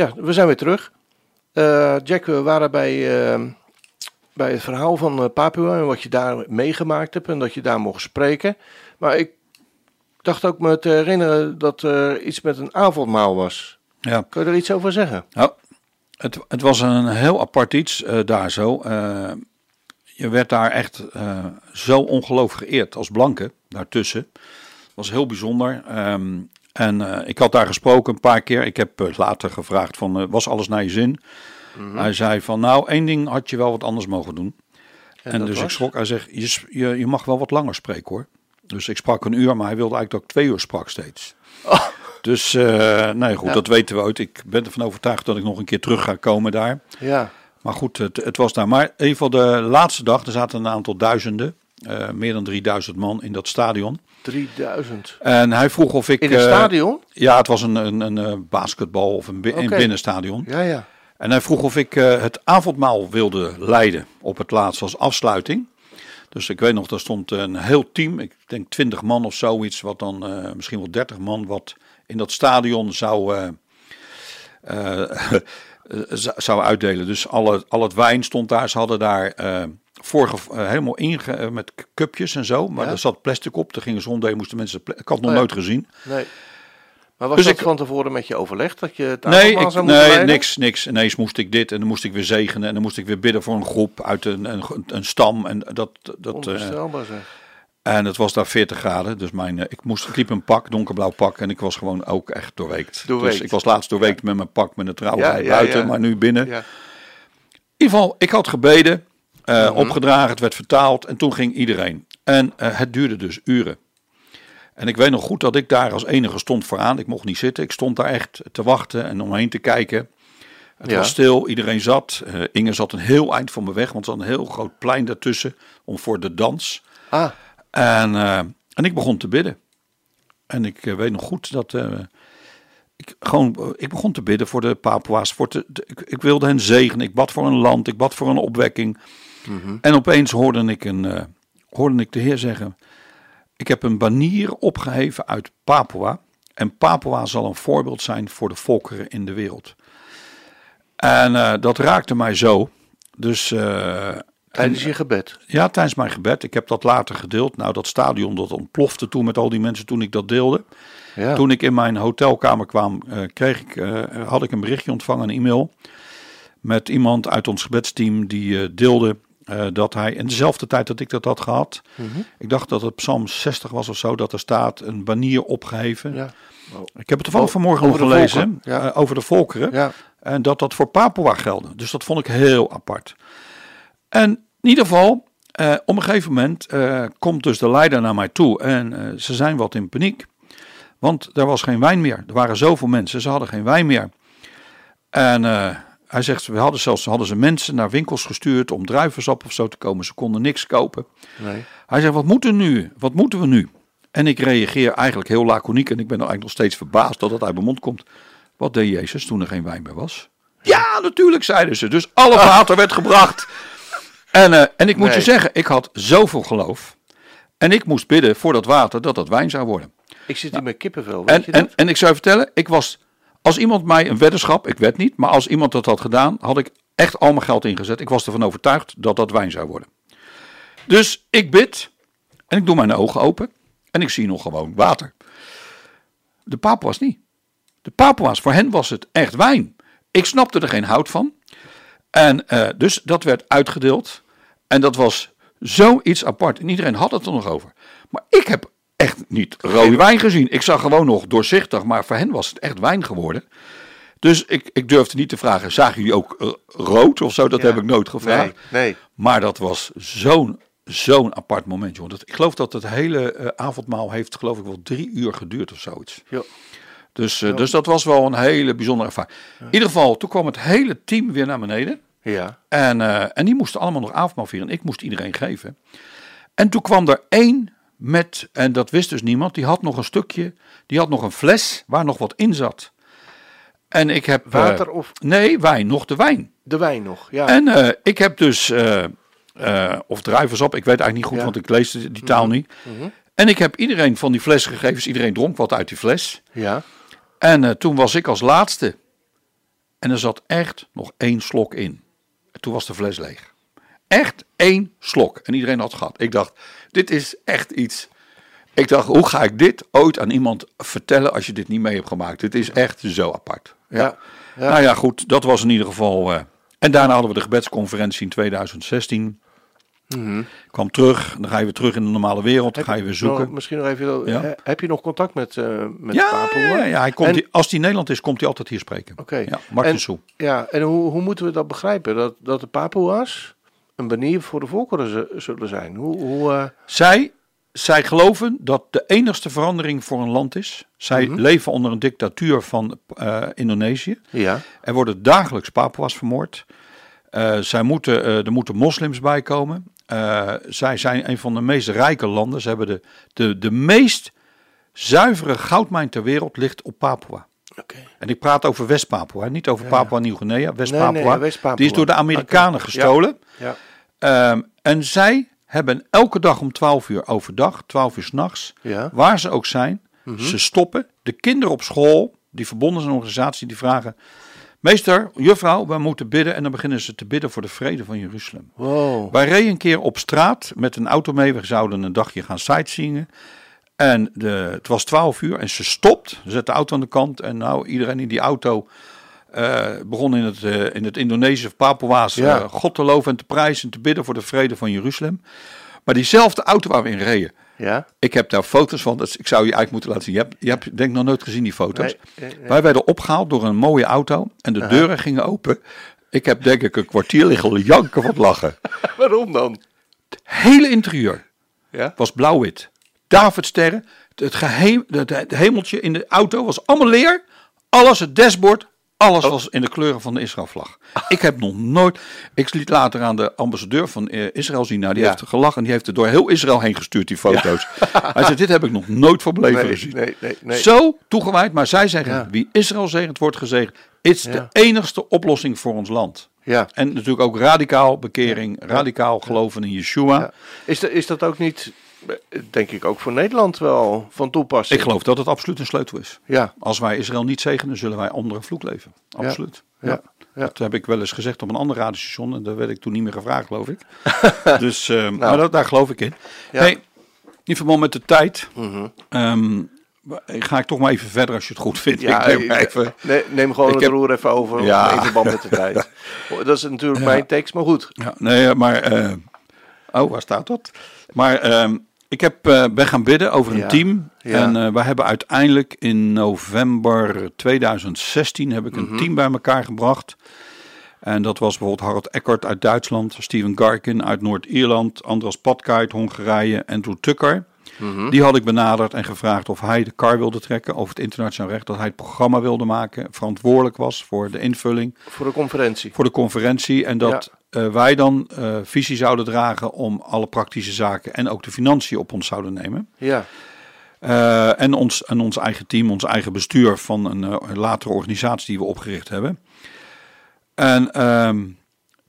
Ja, we zijn weer terug. Eh, Jack, we waren bij, eh, bij het verhaal van eh, Papua en wat je daar meegemaakt hebt en dat je daar mocht spreken. Maar ik dacht ook me te herinneren dat er iets met een avondmaal was. Ja. Kun je er iets over zeggen? Nou, het, het was een heel apart iets daar zo. Je werd daar echt zo ongelooflijk geëerd als blanke daartussen. Het was heel bijzonder. Ehm, en eh, ik had daar gesproken een paar keer. Ik heb eh, later gevraagd van, eh, was alles naar je zin? Hij zei van, nou, één ding had je wel wat anders mogen doen. En, dus ik schrok. Hij zegt, je, je, je mag wel wat langer spreken hoor. Dus ik sprak een uur, maar hij wilde eigenlijk dat ik twee uur sprak steeds. Dus eh, nee, goed, Ja. dat weten we uit. Ik ben ervan overtuigd dat ik nog een keer terug ga komen daar. Ja, Maar goed, het, het was daar. Maar geval de laatste dag, er zaten een aantal duizenden, meer dan 3000 man in dat stadion. 3000. En hij vroeg of ik... In het eh, stadion? Ja, het was een, een, een eh, basketbal of een, bi- een Oké. binnenstadion. Ja, ja. En hij vroeg of ik eh, het avondmaal wilde leiden op het laatst als afsluiting. Dus ik weet nog, daar stond een heel team, ik denk 20 man of zoiets, wat dan misschien wel 30 man, wat in dat stadion zou, zou uitdelen. Dus alle, al het wijn stond daar, ze hadden daar vorige, eh, helemaal inge eh, met cupjes en zo, maar Ja. er zat plastic op, er gingen zonder, moesten mensen, ik had nog Oh ja. nooit gezien. Nee. Maar was Dus dat ik- van tevoren met je overlegd dat je het Nee, ik, zou nee leiden? niks, niks. Ineens moest ik dit en dan moest ik weer zegenen en dan moest ik weer bidden voor een groep uit een, een, een stam. En dat, dat, eh, Onvoorstelbaar zeg. en het was daar 40 graden, dus mijn, ik, moest, ik liep een pak, donkerblauw pak en ik was gewoon ook echt doorweekt. Doorweekt. Dus ik was laatst doorweekt met mijn pak met een trouw Ja, ja, buiten, maar nu binnen. In ieder geval, ik had gebeden, Mhm. opgedragen, het werd vertaald en toen ging iedereen. En eh, het duurde dus uren. En ik weet nog goed dat ik daar als enige stond vooraan. Ik mocht niet zitten. Ik stond daar echt te wachten en omheen te kijken. Het Ja. was stil, iedereen zat. Eh, Inge zat een heel eind van me weg, want er zat een heel groot plein daartussen om voor de dans. Ah, En, en ik begon te bidden. En ik weet nog goed dat. ik, gewoon, ik begon te bidden voor de Papua's. Voor de, de- ik, ik wilde hen zegenen. Ik bad voor een land. Ik bad voor een opwekking. En opeens hoorde ik, een, eh, hoorde ik de Heer zeggen: Ik heb een banier opgeheven uit Papua. En Papua zal een voorbeeld zijn voor de volkeren in de wereld. En eh, dat raakte mij zo. Dus eh, tijdens je gebed. ja, tijdens mijn gebed. Ik heb dat later gedeeld. Nou, dat stadion dat ontplofte toen met al die mensen toen ik dat deelde. Ja. Toen ik in mijn hotelkamer kwam, kreeg ik, had ik een berichtje ontvangen, een e-mail. Met iemand uit ons gebedsteam die deelde eh, dat hij in dezelfde tijd dat ik dat had gehad. Mhm. Ik dacht dat het Psalm 60 was of zo, dat er staat een banier opgeheven. Ja. Ik heb het toevallig O- vanmorgen nog gelezen ja. eh, over de volkeren. Ja. En dat dat voor Papua geldde. Dus dat vond ik heel apart. En in ieder geval, eh, op een gegeven moment komt dus de leider naar mij toe. En ze zijn wat in paniek. Want er was geen wijn meer. Er waren zoveel mensen, ze hadden geen wijn meer. En hij zegt, we hadden zelfs hadden ze mensen naar winkels gestuurd om druivensap of zo te komen. Ze konden niks kopen. Nee. Hij zegt, wat moeten we nu? Wat moeten we nu? En ik reageer eigenlijk heel laconiek en ik ben er eigenlijk nog steeds verbaasd dat het uit mijn mond komt. Wat deed Jezus toen er geen wijn meer was? Ja, natuurlijk, zeiden ze. Dus alle water werd gebracht. En, eh, en ik moet je zeggen, ik had zoveel geloof. En ik moest bidden voor dat water dat dat wijn zou worden. Ik zit hier met kippenvel, weet En, je dat? en, en ik zou je vertellen, ik was, als iemand mij een weddenschap, ik weet niet, maar als iemand dat had gedaan, had ik echt al mijn geld ingezet. Ik was ervan overtuigd dat dat wijn zou worden. Dus ik bid en ik doe mijn ogen open en ik zie nog gewoon water. De Papua's niet. De Papua's, voor hen was het echt wijn. Ik snapte er geen hout van. En eh, dus dat werd uitgedeeld. En dat was zoiets apart. En iedereen had het er nog over. Maar ik heb echt niet rode wijn gezien. Ik zag gewoon nog doorzichtig. Maar voor hen was het echt wijn geworden. Dus ik, ik durfde niet te vragen, zagen jullie ook eh, rood of zo? Dat Ja. heb ik nooit gevraagd. Nee, nee. Maar dat was zo'n zo'n apart moment, joh. Dat, ik geloof dat het hele eh, avondmaal heeft, geloof ik, wel drie uur geduurd of zoiets. Jo. Dus, eh, dus dat was wel een hele bijzondere ervaring. In ieder geval, toen kwam het hele team weer naar beneden. Ja. En, en die moesten allemaal nog avondmaal vieren. Ik moest iedereen geven. En toen kwam er één met, en dat wist dus niemand, die had nog een stukje, die had nog een fles waar nog wat in zat. En ik heb... eh, Water of Nee, wijn, nog de wijn. de wijn nog? Ja. En eh, ik heb dus, eh, of druivensap, ik weet eigenlijk niet goed, Ja. want ik lees die die taal niet. En ik heb iedereen van die fles gegeven, dus iedereen dronk wat uit die fles. ja. En toen was ik als laatste. En er zat echt nog één slok in. En toen was de fles leeg. Echt één slok. En iedereen had het gehad. Ik dacht, dit is echt iets. Ik dacht, hoe ga ik dit ooit aan iemand vertellen als je dit niet mee hebt gemaakt? Dit is echt zo apart. Ja. Ja. Nou ja, goed, dat was in ieder geval. eh, en daarna hadden we de gebedsconferentie in 2016. Kwam terug, dan ga je weer terug in de normale wereld. Dan ga je weer zoeken. Nou, misschien nog even. Ja. eh, Heb je nog contact met, eh met ja, ja, ja, hij komt En- als hij in Nederland is, komt hij altijd hier spreken. Oké. Ja, Martin En-. Ja, en hoe, hoe moeten we dat begrijpen? Dat, dat de Papua's een banier voor de volkeren zullen zijn? Hoe, hoe, eh, Zij, zij geloven dat de enigste verandering voor een land is. Zij Mhm. leven onder een dictatuur van eh, Indonesië. ja, Er worden dagelijks Papua's vermoord. Eh, zij moeten, er moeten moslims bij komen. Zij zijn een van de meest rijke landen. Ze hebben de, de, de meest zuivere goudmijn ter wereld ligt op Papua. oké. En ik praat over West-Papua, niet over Ja, Papua Nieuw-Guinea. West-Papua. Nee, nee, West-Papua. Die is door de Amerikanen gestolen. Ja, Ehm, en zij hebben elke dag om 12 uur overdag, 12 uur s'nachts, ja. waar ze ook zijn, Mhm. ze stoppen. De kinderen op school, die verbonden zijn aan organisatie, die vragen: Meester, juffrouw, we moeten bidden. En dan beginnen ze te bidden voor de vrede van Jeruzalem. Wow. Wij reden een keer op straat met een auto mee. We zouden een dagje gaan sightseeingen. En de, het was 12 uur en ze stopt. Ze zet de auto aan de kant. En nou, iedereen in die auto eh, begon in het, eh, in het Indonesisch of Papua's Ja. eh, God te loven en te prijzen en te bidden voor de vrede van Jeruzalem. Maar diezelfde auto waar we in reden. Ja. Ik heb daar foto's van. Dat, ik zou je eigenlijk moeten laten zien. Je hebt, je hebt denk ik nog nooit gezien die foto's. Nee, nee, nee. Wij werden opgehaald door een mooie auto. En de deuren gingen open. Ik heb denk ik een kwartier liggen janken van het lachen. Waarom dan? Hele interieur Ja. was blauw-wit. Davidsterren. Het, geheim, het, het hemeltje in de auto was allemaal leer. Alles, het dashboard, alles was in de kleuren van de Israëlvlag. Ik heb nog nooit... Ik liet later aan de ambassadeur van eh, Israël zien. Nou, die Ja. heeft gelachen. en Die heeft het door heel Israël heen gestuurd, die foto's. Hij zei, dit heb ik nog nooit voor beleven Nee, gezien. nee, nee, nee. Zo toegewijd. Maar zij zeggen, Ja. wie Israël zegent, wordt gezegend. Het is de enigste oplossing voor ons land. Ja. En natuurlijk ook radicaal bekering, radicaal geloven in Yeshua. Is, dat, is dat ook niet, denk ik, ook voor Nederland wel van toepassing? Ik geloof dat het absoluut een sleutel is. Ja. Als wij Israël niet zegenen, zullen wij onder een vloek leven. Absoluut. Ja. Ja. Ja. Dat heb ik wel eens gezegd op een ander radiostation. En daar werd ik toen niet meer gevraagd, geloof ik. dus, eh, maar dat, daar geloof ik in. Ja. Hey, in verband met de tijd... Mhm. ehm, ga ik toch maar even verder als je het goed vindt. Ja, ik neem ik- even... nee, neem gewoon Ik het heb- roer even over Ja. in verband met de tijd. Dat is natuurlijk Ja. mijn tekst, maar goed. Ja, nee, maar... eh, oh, waar staat dat? Maar ehm, ik heb, eh, ben gaan bidden over een Ja. team. Ja. En eh we hebben uiteindelijk in november 2016 heb ik Mhm. een team bij elkaar gebracht. En dat was bijvoorbeeld Harald Eckert uit Duitsland, Steven Garkin uit Noord-Ierland, Andras Patka uit Hongarije en Drew Tucker. Mhm. Die had ik benaderd en gevraagd of hij de kar wilde trekken over het internationaal recht. Dat hij het programma wilde maken, verantwoordelijk was voor de invulling, Voor de conferentie. voor de conferentie. En dat eh, wij dan eh, visie zouden dragen om alle praktische zaken en ook de financiën op ons zouden nemen. Ja. Eh, en, ons, en ons eigen team, ons eigen bestuur van een, latere organisatie die we opgericht hebben. En ehm,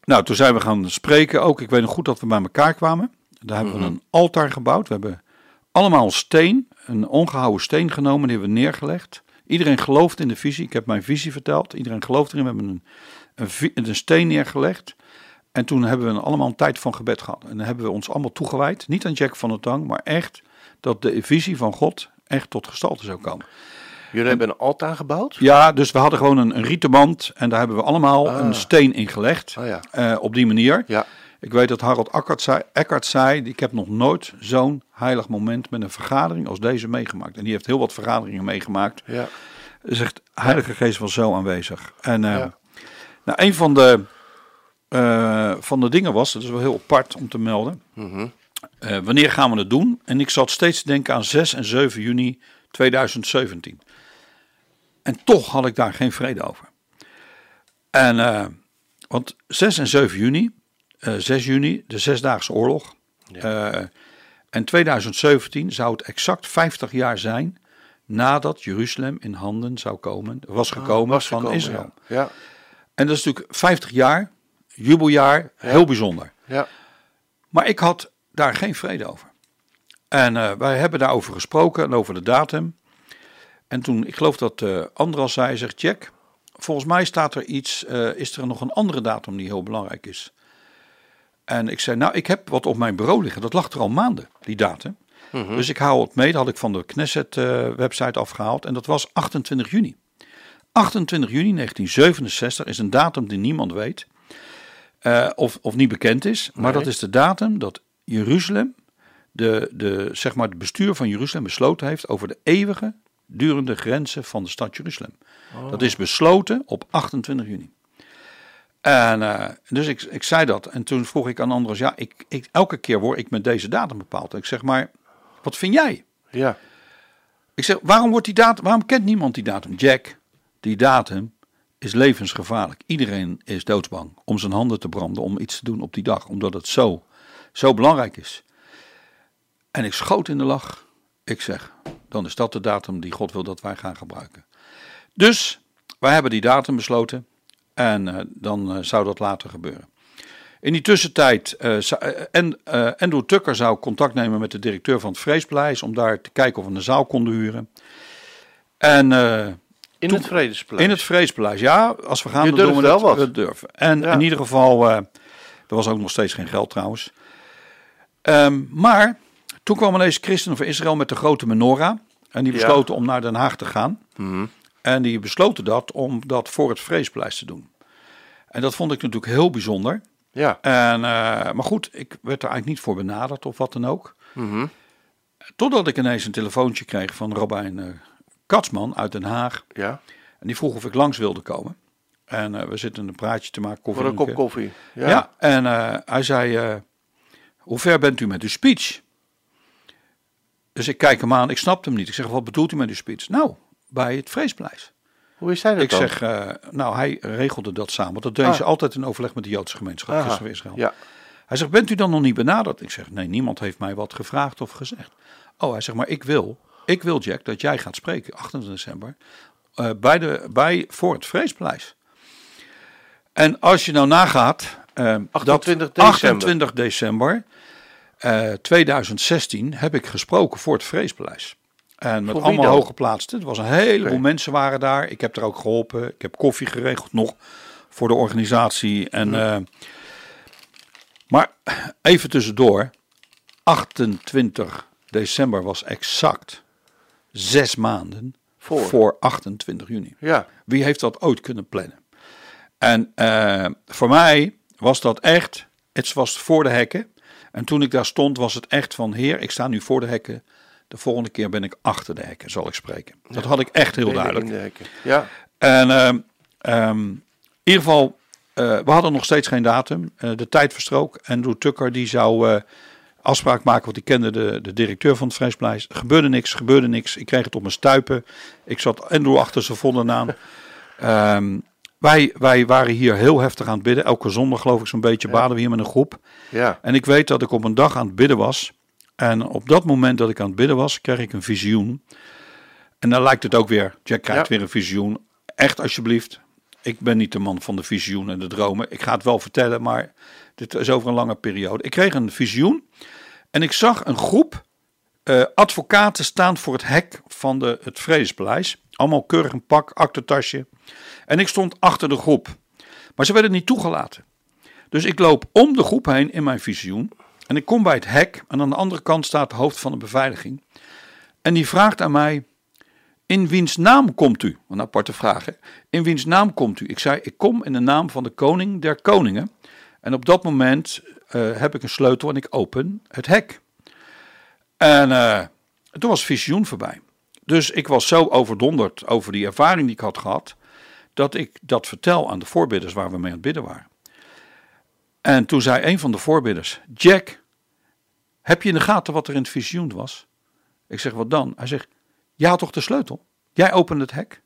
nou, toen zijn we gaan spreken ook. Ik weet nog goed dat we bij elkaar kwamen. Daar hebben we een altaar gebouwd. We hebben allemaal steen, een ongehouden steen genomen, die hebben we neergelegd. Iedereen gelooft in de visie. Ik heb mijn visie verteld. Iedereen gelooft erin. We hebben een, een, een steen neergelegd. En toen hebben we allemaal een tijd van gebed gehad. En dan hebben we ons allemaal toegewijd. Niet aan Jack van der Tang, maar echt dat de visie van God echt tot gestalte zou komen. Jullie hebben een altaar gebouwd? Ja, dus we hadden gewoon een, een rieten band. En daar hebben we allemaal Ah. een steen in gelegd. Ah ja. Eh, op die manier. Ja. Ik weet dat Harold Eckert zei, Eckert zei, ik heb nog nooit zo'n heilig moment met een vergadering als deze meegemaakt. En die heeft heel wat vergaderingen meegemaakt. Ja. Zegt, Heilige Geest was zo aanwezig. En eh, Ja. nou, een van de, eh, van de dingen was, dat is wel heel apart om te melden. Mhm. eh, wanneer gaan we het doen? En ik zat steeds te denken aan 6 en 7 juni 2017. En toch had ik daar geen vrede over. En, eh, want 6 en 7 juni, eh 6 juni, de Zesdaagse Oorlog. en 2017 zou het exact 50 jaar zijn nadat Jeruzalem in handen zou komen, was gekomen Ah, Was van gekomen, Israël. Ja. Ja. En dat is natuurlijk 50 jaar, jubeljaar, heel bijzonder. ja. Maar ik had daar geen vrede over. En eh, wij hebben daarover gesproken en over de datum. En toen, ik geloof dat eh Andras zei, zegt Jack, volgens mij staat er iets, eh, is er nog een andere datum die heel belangrijk is. En ik zei, nou, ik heb wat op mijn bureau liggen. Dat lag er al maanden, die datum. Dus ik hou het mee. Dat had ik van de Knesset-website afgehaald. En dat was 28 juni. 28 juni 1967 is een datum die niemand weet. Eh, of, of niet bekend is. Maar dat is de datum dat Jeruzalem, de, de, zeg maar het bestuur van Jeruzalem besloten heeft over de eeuwige durende grenzen van de stad Jeruzalem. Dat is besloten op 28 juni. En eh, dus ik, ik zei dat. En toen vroeg ik aan Andros, ja, ik, ik, elke keer word ik met deze datum bepaald. Ik zeg, maar wat vind jij? Ja. Ik zeg, waarom, wordt die datum, waarom kent niemand die datum? Jack, die datum is levensgevaarlijk. Iedereen is doodsbang om zijn handen te branden, om iets te doen op die dag. Omdat het zo, zo belangrijk is. En ik schoot in de lach. Ik zeg, dan is dat de datum die God wil dat wij gaan gebruiken. Dus wij hebben die datum besloten. En eh, dan eh, zou dat later gebeuren. In die tussentijd, eh, en, eh, Andrew Tucker zou contact nemen met de directeur van het Vreespaleis om daar te kijken of we een zaal konden huren. En In Toen- het Vredespaleis. in het Vreespaleis, ja, als we gaan, Je dan doen we wel dat, wat. durven. En Ja. in ieder geval, eh, er was ook nog steeds geen geld trouwens. Ehm, maar toen kwam ineens Christen voor Israël met de grote menorah. En die Ja. besloten om naar Den Haag te gaan. Mhm. En die besloten dat om dat voor het Vreespaleis te doen. En dat vond ik natuurlijk heel bijzonder. Ja. En, eh, maar goed, ik werd er eigenlijk niet voor benaderd of wat dan ook. Mhm. Totdat ik ineens een telefoontje kreeg van Robijn eh, Katsman uit Den Haag. Ja. En die vroeg of ik langs wilde komen. En eh, we zitten een praatje te maken. koffie Voor een kop koffie. Ja, Ja. en eh, hij zei, eh, hoe ver bent u met uw speech? Dus ik kijk hem aan, ik snapte hem niet. Ik zeg, wat bedoelt u met uw speech? Nou, bij het Vreespaleis. Hoe is hij dat Ik dan? zeg, nou, hij regelde dat samen. Want dat deed Ah. ze altijd in overleg met de Joodse gemeenschap, van Israël. Ja. Hij zegt, bent u dan nog niet benaderd? Ik zeg, nee, niemand heeft mij wat gevraagd of gezegd. Oh, hij zegt, maar ik wil, ik wil Jack, dat jij gaat spreken, 28 december, eh, bij de, bij, voor het Vreespaleis. En als je nou nagaat, eh, 28 dat december. 28 december eh, 2016 heb ik gesproken voor het Vreespaleis. En met allemaal dan? hooggeplaatsten. Het was een heleboel mensen waren daar. Ik heb er ook geholpen. Ik heb koffie geregeld nog voor de organisatie. En, eh, maar even tussendoor. 28 december was exact zes maanden Voor. voor 28 juni. Ja. Wie heeft dat ooit kunnen plannen? En eh, voor mij was dat echt, het was voor de hekken. En toen ik daar stond was het echt van, heer, ik sta nu voor de hekken. De volgende keer ben ik achter de hekken, zal ik spreken. Dat had ik echt heel duidelijk. In de hekken. Ja. En ehm, ehm, in ieder geval, eh, we hadden nog steeds geen datum. Eh, de tijd verstrook. Andrew Tucker die zou afspraak maken, want ik kende de, de directeur van het Vrijspleis. Gebeurde niks, gebeurde niks. Ik kreeg het op mijn stuipen. Ik zat Andrew achter zijn volle naam. Ehm, wij, wij waren hier heel heftig aan het bidden. Elke zondag geloof ik zo'n beetje baden we hier met een groep. Ja. En ik weet dat ik op een dag aan het bidden was. En op dat moment dat ik aan het bidden was, kreeg ik een visioen. En dan lijkt het ook weer, Jack krijgt Ja. weer een visioen. Echt alsjeblieft. Ik ben niet de man van de visioen en de dromen. Ik ga het wel vertellen, maar dit is over een lange periode. Ik kreeg een visioen en ik zag een groep eh, advocaten staan voor het hek van de, het Vredespaleis. Allemaal keurig een pak, aktentasje. En ik stond achter de groep. Maar ze werden niet toegelaten. Dus ik loop om de groep heen in mijn visioen. En ik kom bij het hek. En aan de andere kant staat het hoofd van de beveiliging. En die vraagt aan mij: In wiens naam komt u? Een aparte vraag. In wiens naam komt u? Ik zei: Ik kom in de naam van de koning der koningen. En op dat moment eh, heb ik een sleutel en ik open het hek. En eh, toen was visioen voorbij. Dus ik was zo overdonderd over die ervaring die ik had gehad. Dat ik dat vertel aan de voorbidders waar we mee aan het bidden waren. En toen zei een van de voorbidders: Jack, heb je in de gaten wat er in het visioen was? Ik zeg: Wat dan? Hij zegt: had toch de sleutel? Jij opende het hek.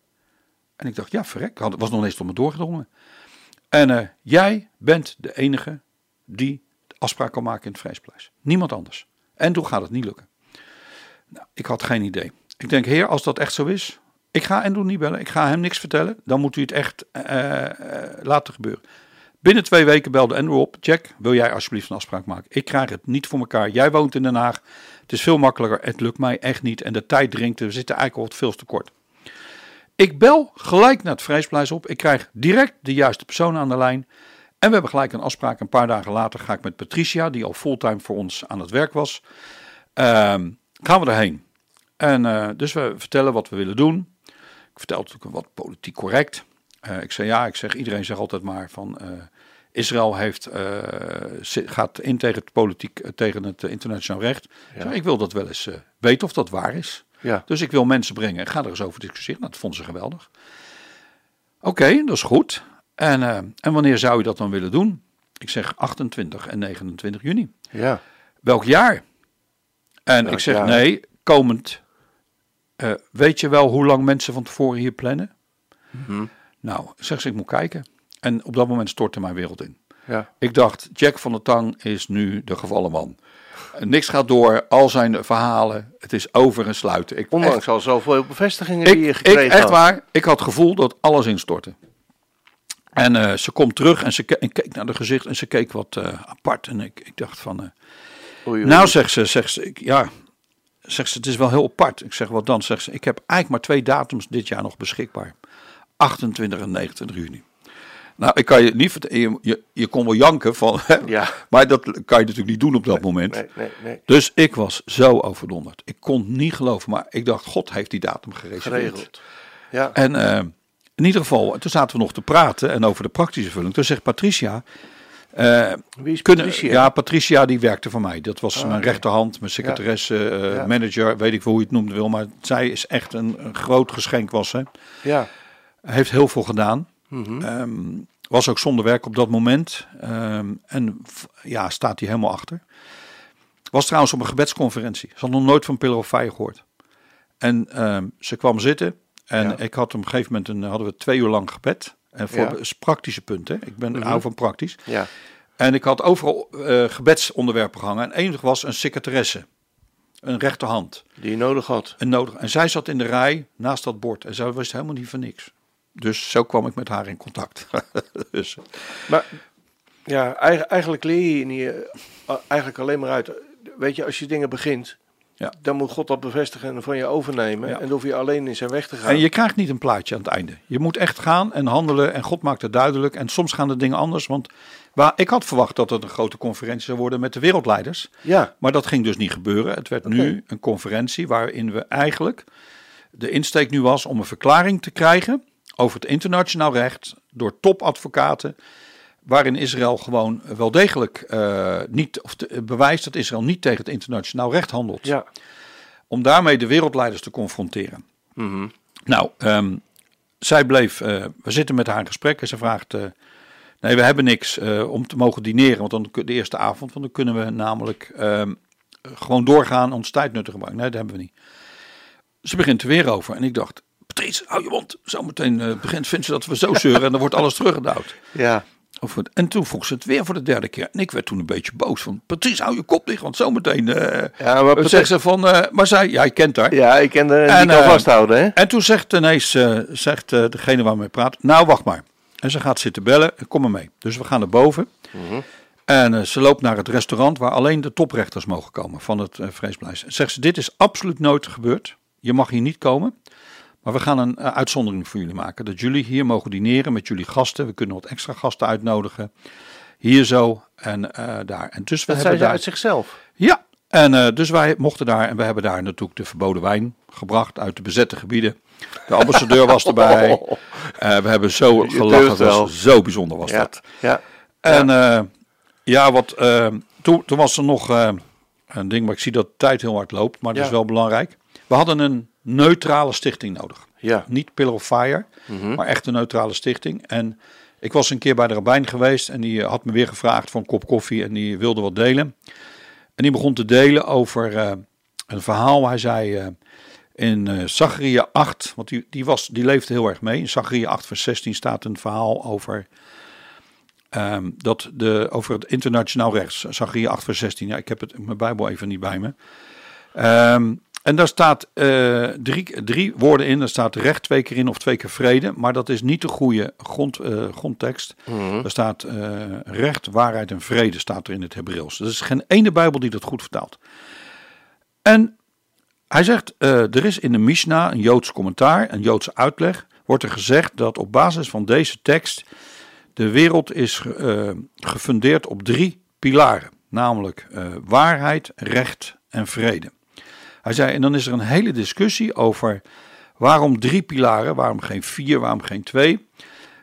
En ik dacht: Ja, verrek. Het was nog eens tot me doorgedrongen. En eh, jij bent de enige die afspraak kan maken in het Vrijspleis. Niemand anders. En toen gaat het niet lukken. Nou, ik had geen idee. Ik denk, heer, als dat echt zo is, ik ga Endo niet bellen, ik ga hem niks vertellen. Dan moet u het echt eh, laten gebeuren. Binnen twee weken belde Andrew op. Jack, wil jij alsjeblieft een afspraak maken? Ik krijg het niet voor elkaar. Jij woont in Den Haag. Het is veel makkelijker. Het lukt mij echt niet. En de tijd dringt. We zitten eigenlijk al wat veel te kort. Ik bel gelijk naar het Vrijspleis op. Ik krijg direct de juiste persoon aan de lijn. En we hebben gelijk een afspraak. Een paar dagen later ga ik met Patricia, die al fulltime voor ons aan het werk was. ehm, gaan we erheen. En eh, dus we vertellen wat we willen doen. Ik vertel natuurlijk wat politiek correct. Eh, ik zei ja, ik zeg iedereen zegt altijd maar van eh, Israël heeft, gaat in tegen het politiek, tegen het internationaal recht. Ik zeg, Ik wil dat wel eens weten of dat waar is. Ja. Dus ik wil mensen brengen en ga er eens over discussiëren. Nou, dat vonden ze geweldig. Oké, dat is goed. En, eh, en wanneer zou je dat dan willen doen? Ik zeg 28 en 29 juni. Ja. Welk jaar? En Welk ik zeg jaar? nee, komend. Eh, weet je wel hoe lang mensen van tevoren hier plannen? Mhm. Nou, zeg ze, ik moet kijken. En op dat moment stortte mijn wereld in. Ja. Ik dacht, Jack van der Tang is nu de gevallen man. Niks gaat door, al zijn verhalen, het is over en sluiten. Ik, Ondanks al zoveel bevestigingen ik, die je ik, gekregen echt had. waar, ik had het gevoel dat alles instortte. En eh, ze komt terug en ze ke- en keek naar de gezicht en ze keek wat eh, apart. En ik, ik dacht van, eh, Oei, oei. nou zegt ze, zegt ze, ik, ja, zegt ze, het is wel heel apart. Ik zeg, wat dan? Zegt ze, ik heb eigenlijk maar twee datums dit jaar nog beschikbaar. 28 en 29 juni. Nou, ik kan je niet vertellen, je, je, kon wel janken van, Ja. maar dat kan je natuurlijk niet doen op dat moment. Nee, nee, nee. Dus ik was zo overdonderd. Ik kon het niet geloven, maar ik dacht, God heeft die datum gereserveerd. Geregeld. Ja. En eh, in ieder geval, toen zaten we nog te praten en over de praktische vulling. Toen zegt Patricia, eh, Wie is kunnen, Patricia? Ja, Patricia die werkte voor mij. Dat was mijn oké. rechterhand, mijn secretaresse, eh, Ja. manager, weet ik veel hoe je het noemen wil. Maar zij is echt een, een groot geschenk was ze. Ja. Heeft heel veel gedaan. Mhm. Ehm, was ook zonder werk op dat moment. Ehm, en ja, staat hij helemaal achter. Was trouwens op een gebedsconferentie. Ze had nog nooit van Pillar of Fire gehoord. En ehm, ze kwam zitten. En Ja. ik had op een gegeven moment een, hadden we twee uur lang gebed. En voor Ja. Mhm. praktische punten. Ik ben hou van praktisch. Ja. En ik had overal eh, gebedsonderwerpen gehangen. En enig was een secretaresse. Een rechterhand. Die je nodig had. En, nodig. en zij zat in de rij naast dat bord. En zij wist helemaal niet van niks. Dus zo kwam ik met haar in contact. dus, Maar ja, eigen- eigenlijk leer je niet, eh, eigenlijk alleen maar uit. Weet je, als je dingen begint, Ja. dan moet God dat bevestigen en van je overnemen. Ja. En dan hoef je alleen in zijn weg te gaan. en je krijgt niet een plaatje aan het einde. Je moet echt gaan en handelen. En God maakt het duidelijk. En soms gaan de dingen anders. Want waar, ik had verwacht dat het een grote conferentie zou worden met de wereldleiders. Ja, Maar dat ging dus niet gebeuren. Het werd nu een conferentie waarin we eigenlijk de insteek nu was om een verklaring te krijgen over het internationaal recht door topadvocaten. Waarin Israël gewoon wel degelijk eh, niet, of te- bewijst dat Israël niet tegen het internationaal recht handelt. ja. Om daarmee de wereldleiders te confronteren. Mhm. Nou, ehm, zij bleef, eh, we zitten met haar in gesprek en ze vraagt, eh, nee we hebben niks eh, om te mogen dineren, want dan de eerste avond, want dan kunnen we namelijk ehm, gewoon doorgaan, ons tijd nuttig gebruiken. Nee, dat hebben we niet. Ze begint er weer over. En ik dacht, Patrice, hou je mond. Zometeen eh, begint vindt ze dat we zo zeuren en dan wordt alles teruggedouwd. Ja. Of het- En toen vroeg ze het weer voor de derde keer. En ik werd toen een beetje boos van, Patrice, hou je kop dicht, want zometeen... eh Ja, maar wat Patrice- zegt ze van, eh, maar zij, ja, kent haar. Ja, ik ken die En, kan eh, vasthouden, hè? En toen zegt ineens zegt, degene waar we praat, nou wacht maar. En ze gaat zitten bellen, kom maar mee. Dus we gaan naar boven. En eh, ze loopt naar het restaurant waar alleen de toprechters mogen komen van het uh, Vreespleis. Zegt ze, dit is absoluut nooit gebeurd. Je mag hier niet komen. Maar we gaan een eh, uitzondering voor jullie maken. Dat jullie hier mogen dineren met jullie gasten. We kunnen wat extra gasten uitnodigen. Hier zo en eh, daar. En dus we Dat hebben daar... uit zichzelf. Ja, en eh, dus wij mochten daar en we hebben daar natuurlijk de verboden wijn gebracht uit de bezette gebieden. De ambassadeur was erbij. Eh, we hebben zo gelachen, was zo bijzonder was Ja, dat. ja. En ja, wat, toen, toen was er nog een ding, maar ik zie dat de tijd heel hard loopt, maar dat Ja. is wel belangrijk. We hadden een neutrale stichting nodig. Ja. Niet Pillar of Fire, maar echt een neutrale stichting. En ik was een keer bij de rabbijn geweest en die eh, had me weer gevraagd voor een kop koffie en die wilde wat delen. En die begon te delen over eh, een verhaal. Hij zei eh, in eh Zacharia 8, want die, die, was, die leefde heel erg mee. In Zacharia 8 vers 16 staat een verhaal over, ehm, dat de, over het internationaal recht. Zacharia 8 vers 16, ja, ik heb het mijn Bijbel even niet bij me. Ehm, en daar staat eh, drie, drie woorden in. Er staat recht twee keer in of twee keer vrede. Maar dat is niet de goede grond, eh, grondtekst. Er staat eh, recht, waarheid en vrede staat er in het Hebreeuws. Er is geen ene Bijbel die dat goed vertaalt. En hij zegt, er is in de Mishnah een Joods commentaar, een Joodse uitleg. Wordt er gezegd dat op basis van deze tekst de wereld is ge- gefundeerd op drie pilaren. Namelijk waarheid, recht en vrede. Hij zei, en dan is er een hele discussie over waarom drie pilaren, waarom geen vier, waarom geen twee.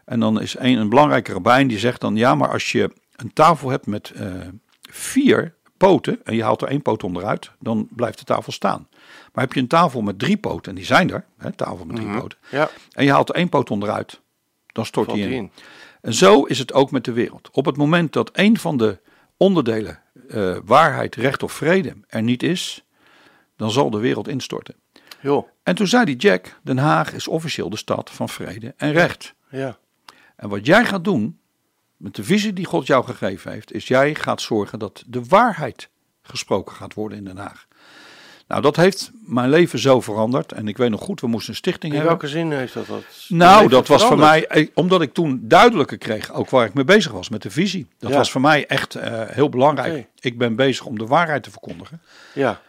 En dan is een, een belangrijke rabbijn die zegt dan, ja, maar als je een tafel hebt met eh, vier poten en je haalt er één poot onderuit, dan blijft de tafel staan. Maar heb je een tafel met drie poten, en die zijn er, hè, tafel met drie poten, Ja, en je haalt er één poot onderuit, dan stort valt die die in. in. En zo is het ook met de wereld. Op het moment dat een van de onderdelen, eh, waarheid, recht of vrede, er niet is, dan zal de wereld instorten. Joh, En toen zei die Jack, Den Haag is officieel de stad van vrede en recht. ja. En wat jij gaat doen, met de visie die God jou gegeven heeft, is jij gaat zorgen dat de waarheid gesproken gaat worden in Den Haag. Nou, dat heeft mijn leven zo veranderd. En ik weet nog goed, we moesten een stichting In hebben. welke zin heeft dat dat? Nou, dat was voor mij, eh, omdat ik toen duidelijker kreeg, ook waar ik mee bezig was met de visie. Dat Ja. was voor mij echt eh, heel belangrijk. Ik ben bezig om de waarheid te verkondigen. Ja,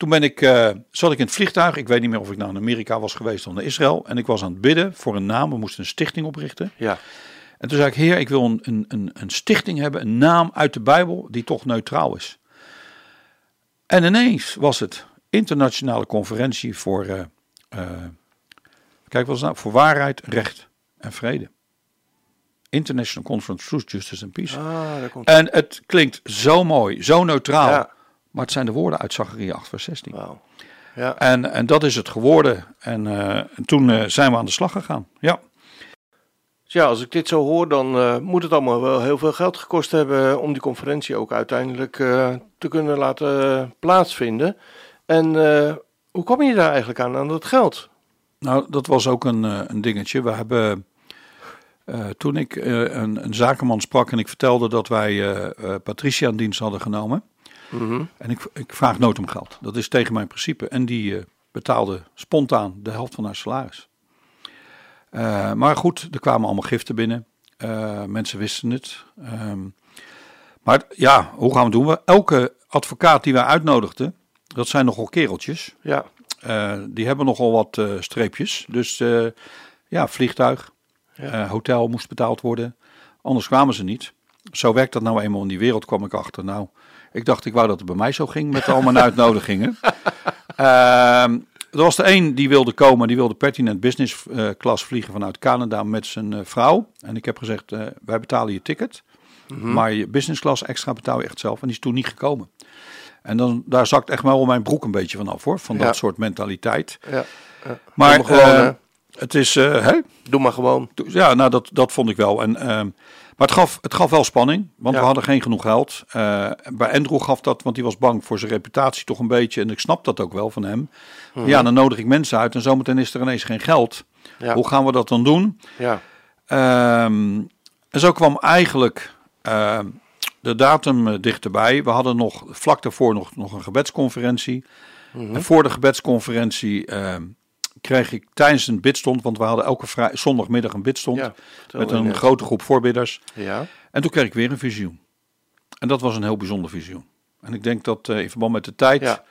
Toen ben ik, eh, zat ik in het vliegtuig. Ik weet niet meer of ik in Amerika was geweest of naar Israël. En ik was aan het bidden voor een naam. We moesten een stichting oprichten. ja. En toen zei ik, heer, ik wil een, een, een, stichting hebben, een naam uit de Bijbel die toch neutraal is. En ineens was het internationale conferentie voor, eh, eh, kijk wat is nou, voor waarheid, recht en vrede. International Conference Truth, Justice and Peace. Ah, komt En het klinkt zo mooi, zo neutraal. Ja. Maar het zijn de woorden uit Zacharia 8 vers 16. Wauw. Ja. En, en dat is het geworden. En, eh, en toen eh, zijn we aan de slag gegaan. Ja. Dus ja, als ik dit zo hoor, dan eh, moet het allemaal wel heel veel geld gekost hebben om die conferentie ook uiteindelijk te kunnen laten plaatsvinden. En hoe kom je daar eigenlijk aan, aan dat geld? Nou, dat was ook een, een dingetje. We hebben, toen ik een, een zakenman sprak en ik vertelde dat wij Patricia in dienst hadden genomen. En ik, ik vraag nooit om geld. Dat is tegen mijn principe. En die eh, betaalde spontaan de helft van haar salaris. Eh, maar goed, er kwamen allemaal giften binnen. Eh, mensen wisten het. Ehm, maar ja, hoe gaan we het doen? We, elke advocaat die wij uitnodigden, dat zijn nogal kereltjes. Ja, die hebben nogal wat streepjes. Dus ja, vliegtuig, hotel moest betaald worden. Anders kwamen ze niet. Zo werkt dat nou eenmaal in die wereld, kwam ik achter. Nou, ik dacht, ik wou dat het bij mij zo ging met al mijn uitnodigingen. Ehm, er was er één die wilde komen, die wilde pertinent business eh, class vliegen vanuit Canada met zijn eh, vrouw. En ik heb gezegd, eh, wij betalen je ticket. Maar je business class extra betaal je echt zelf. En die is toen niet gekomen. En dan, daar zakt echt wel mijn broek een beetje vanaf hoor. Van Ja. dat soort mentaliteit. ja. Maar gewoon, eh, hè. Het is, hè? Doe maar gewoon. Ja, nou dat, dat vond ik wel. En, ehm, maar het gaf, het gaf wel spanning, want Ja. we hadden geen genoeg geld. Eh, bij Andrew gaf dat, want die was bang voor zijn reputatie toch een beetje. En ik snap dat ook wel van hem. Ja, dan nodig ik mensen uit en zometeen is er ineens geen geld. Ja. Hoe gaan we dat dan doen? Ja. Ehm, en zo kwam eigenlijk ehm, de datum eh, dichterbij. We hadden nog vlak daarvoor nog, nog een gebedsconferentie. Mhm. En voor de gebedsconferentie ehm, kreeg ik tijdens een bidstond, want we hadden elke vrij, zondagmiddag een bidstond Ja, met een net. grote groep voorbidders. Ja. En toen kreeg ik weer een visioen. En dat was een heel bijzonder visioen. En ik denk dat eh, in verband met de tijd, Ja.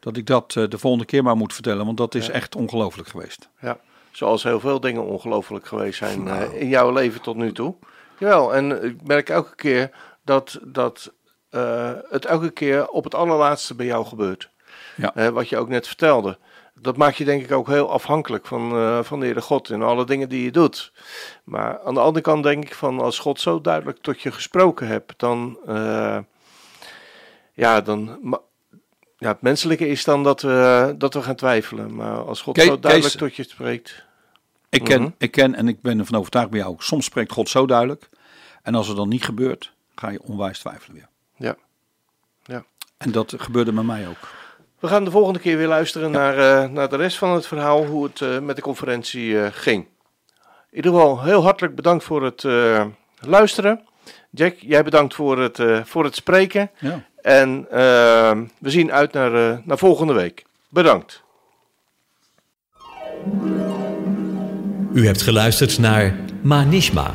dat ik dat eh, de volgende keer maar moet vertellen, want dat is echt ongelooflijk geweest. Ja, zoals heel veel dingen ongelooflijk geweest zijn Nou. eh, in jouw leven tot nu toe. Jawel, en ik merk elke keer dat, dat het elke keer op het allerlaatste bij jou gebeurt. Ja. Wat je ook net vertelde. Dat maakt je denk ik ook heel afhankelijk van, eh, van de Heere God in alle dingen die je doet. Maar aan de andere kant denk ik van als God zo duidelijk tot je gesproken hebt, dan... eh, ja, dan... Ja, het menselijke is dan dat we, dat we gaan twijfelen. Maar als God Kees- zo duidelijk Kees- tot je spreekt... Ik ken, Mhm. ik ken en ik ben ervan overtuigd bij jou, ook, soms spreekt God zo duidelijk. En als het dan niet gebeurt, ga je onwijs twijfelen weer. Ja. Ja. En dat gebeurde met mij ook. We gaan de volgende keer weer luisteren naar, eh, naar de rest van het verhaal, hoe het eh, met de conferentie eh, ging. In ieder geval heel hartelijk bedankt voor het eh, luisteren. Jack, jij bedankt voor het, eh, voor het spreken. Ja. En we zien uit naar, eh, naar volgende week. Bedankt. U hebt geluisterd naar Manishma.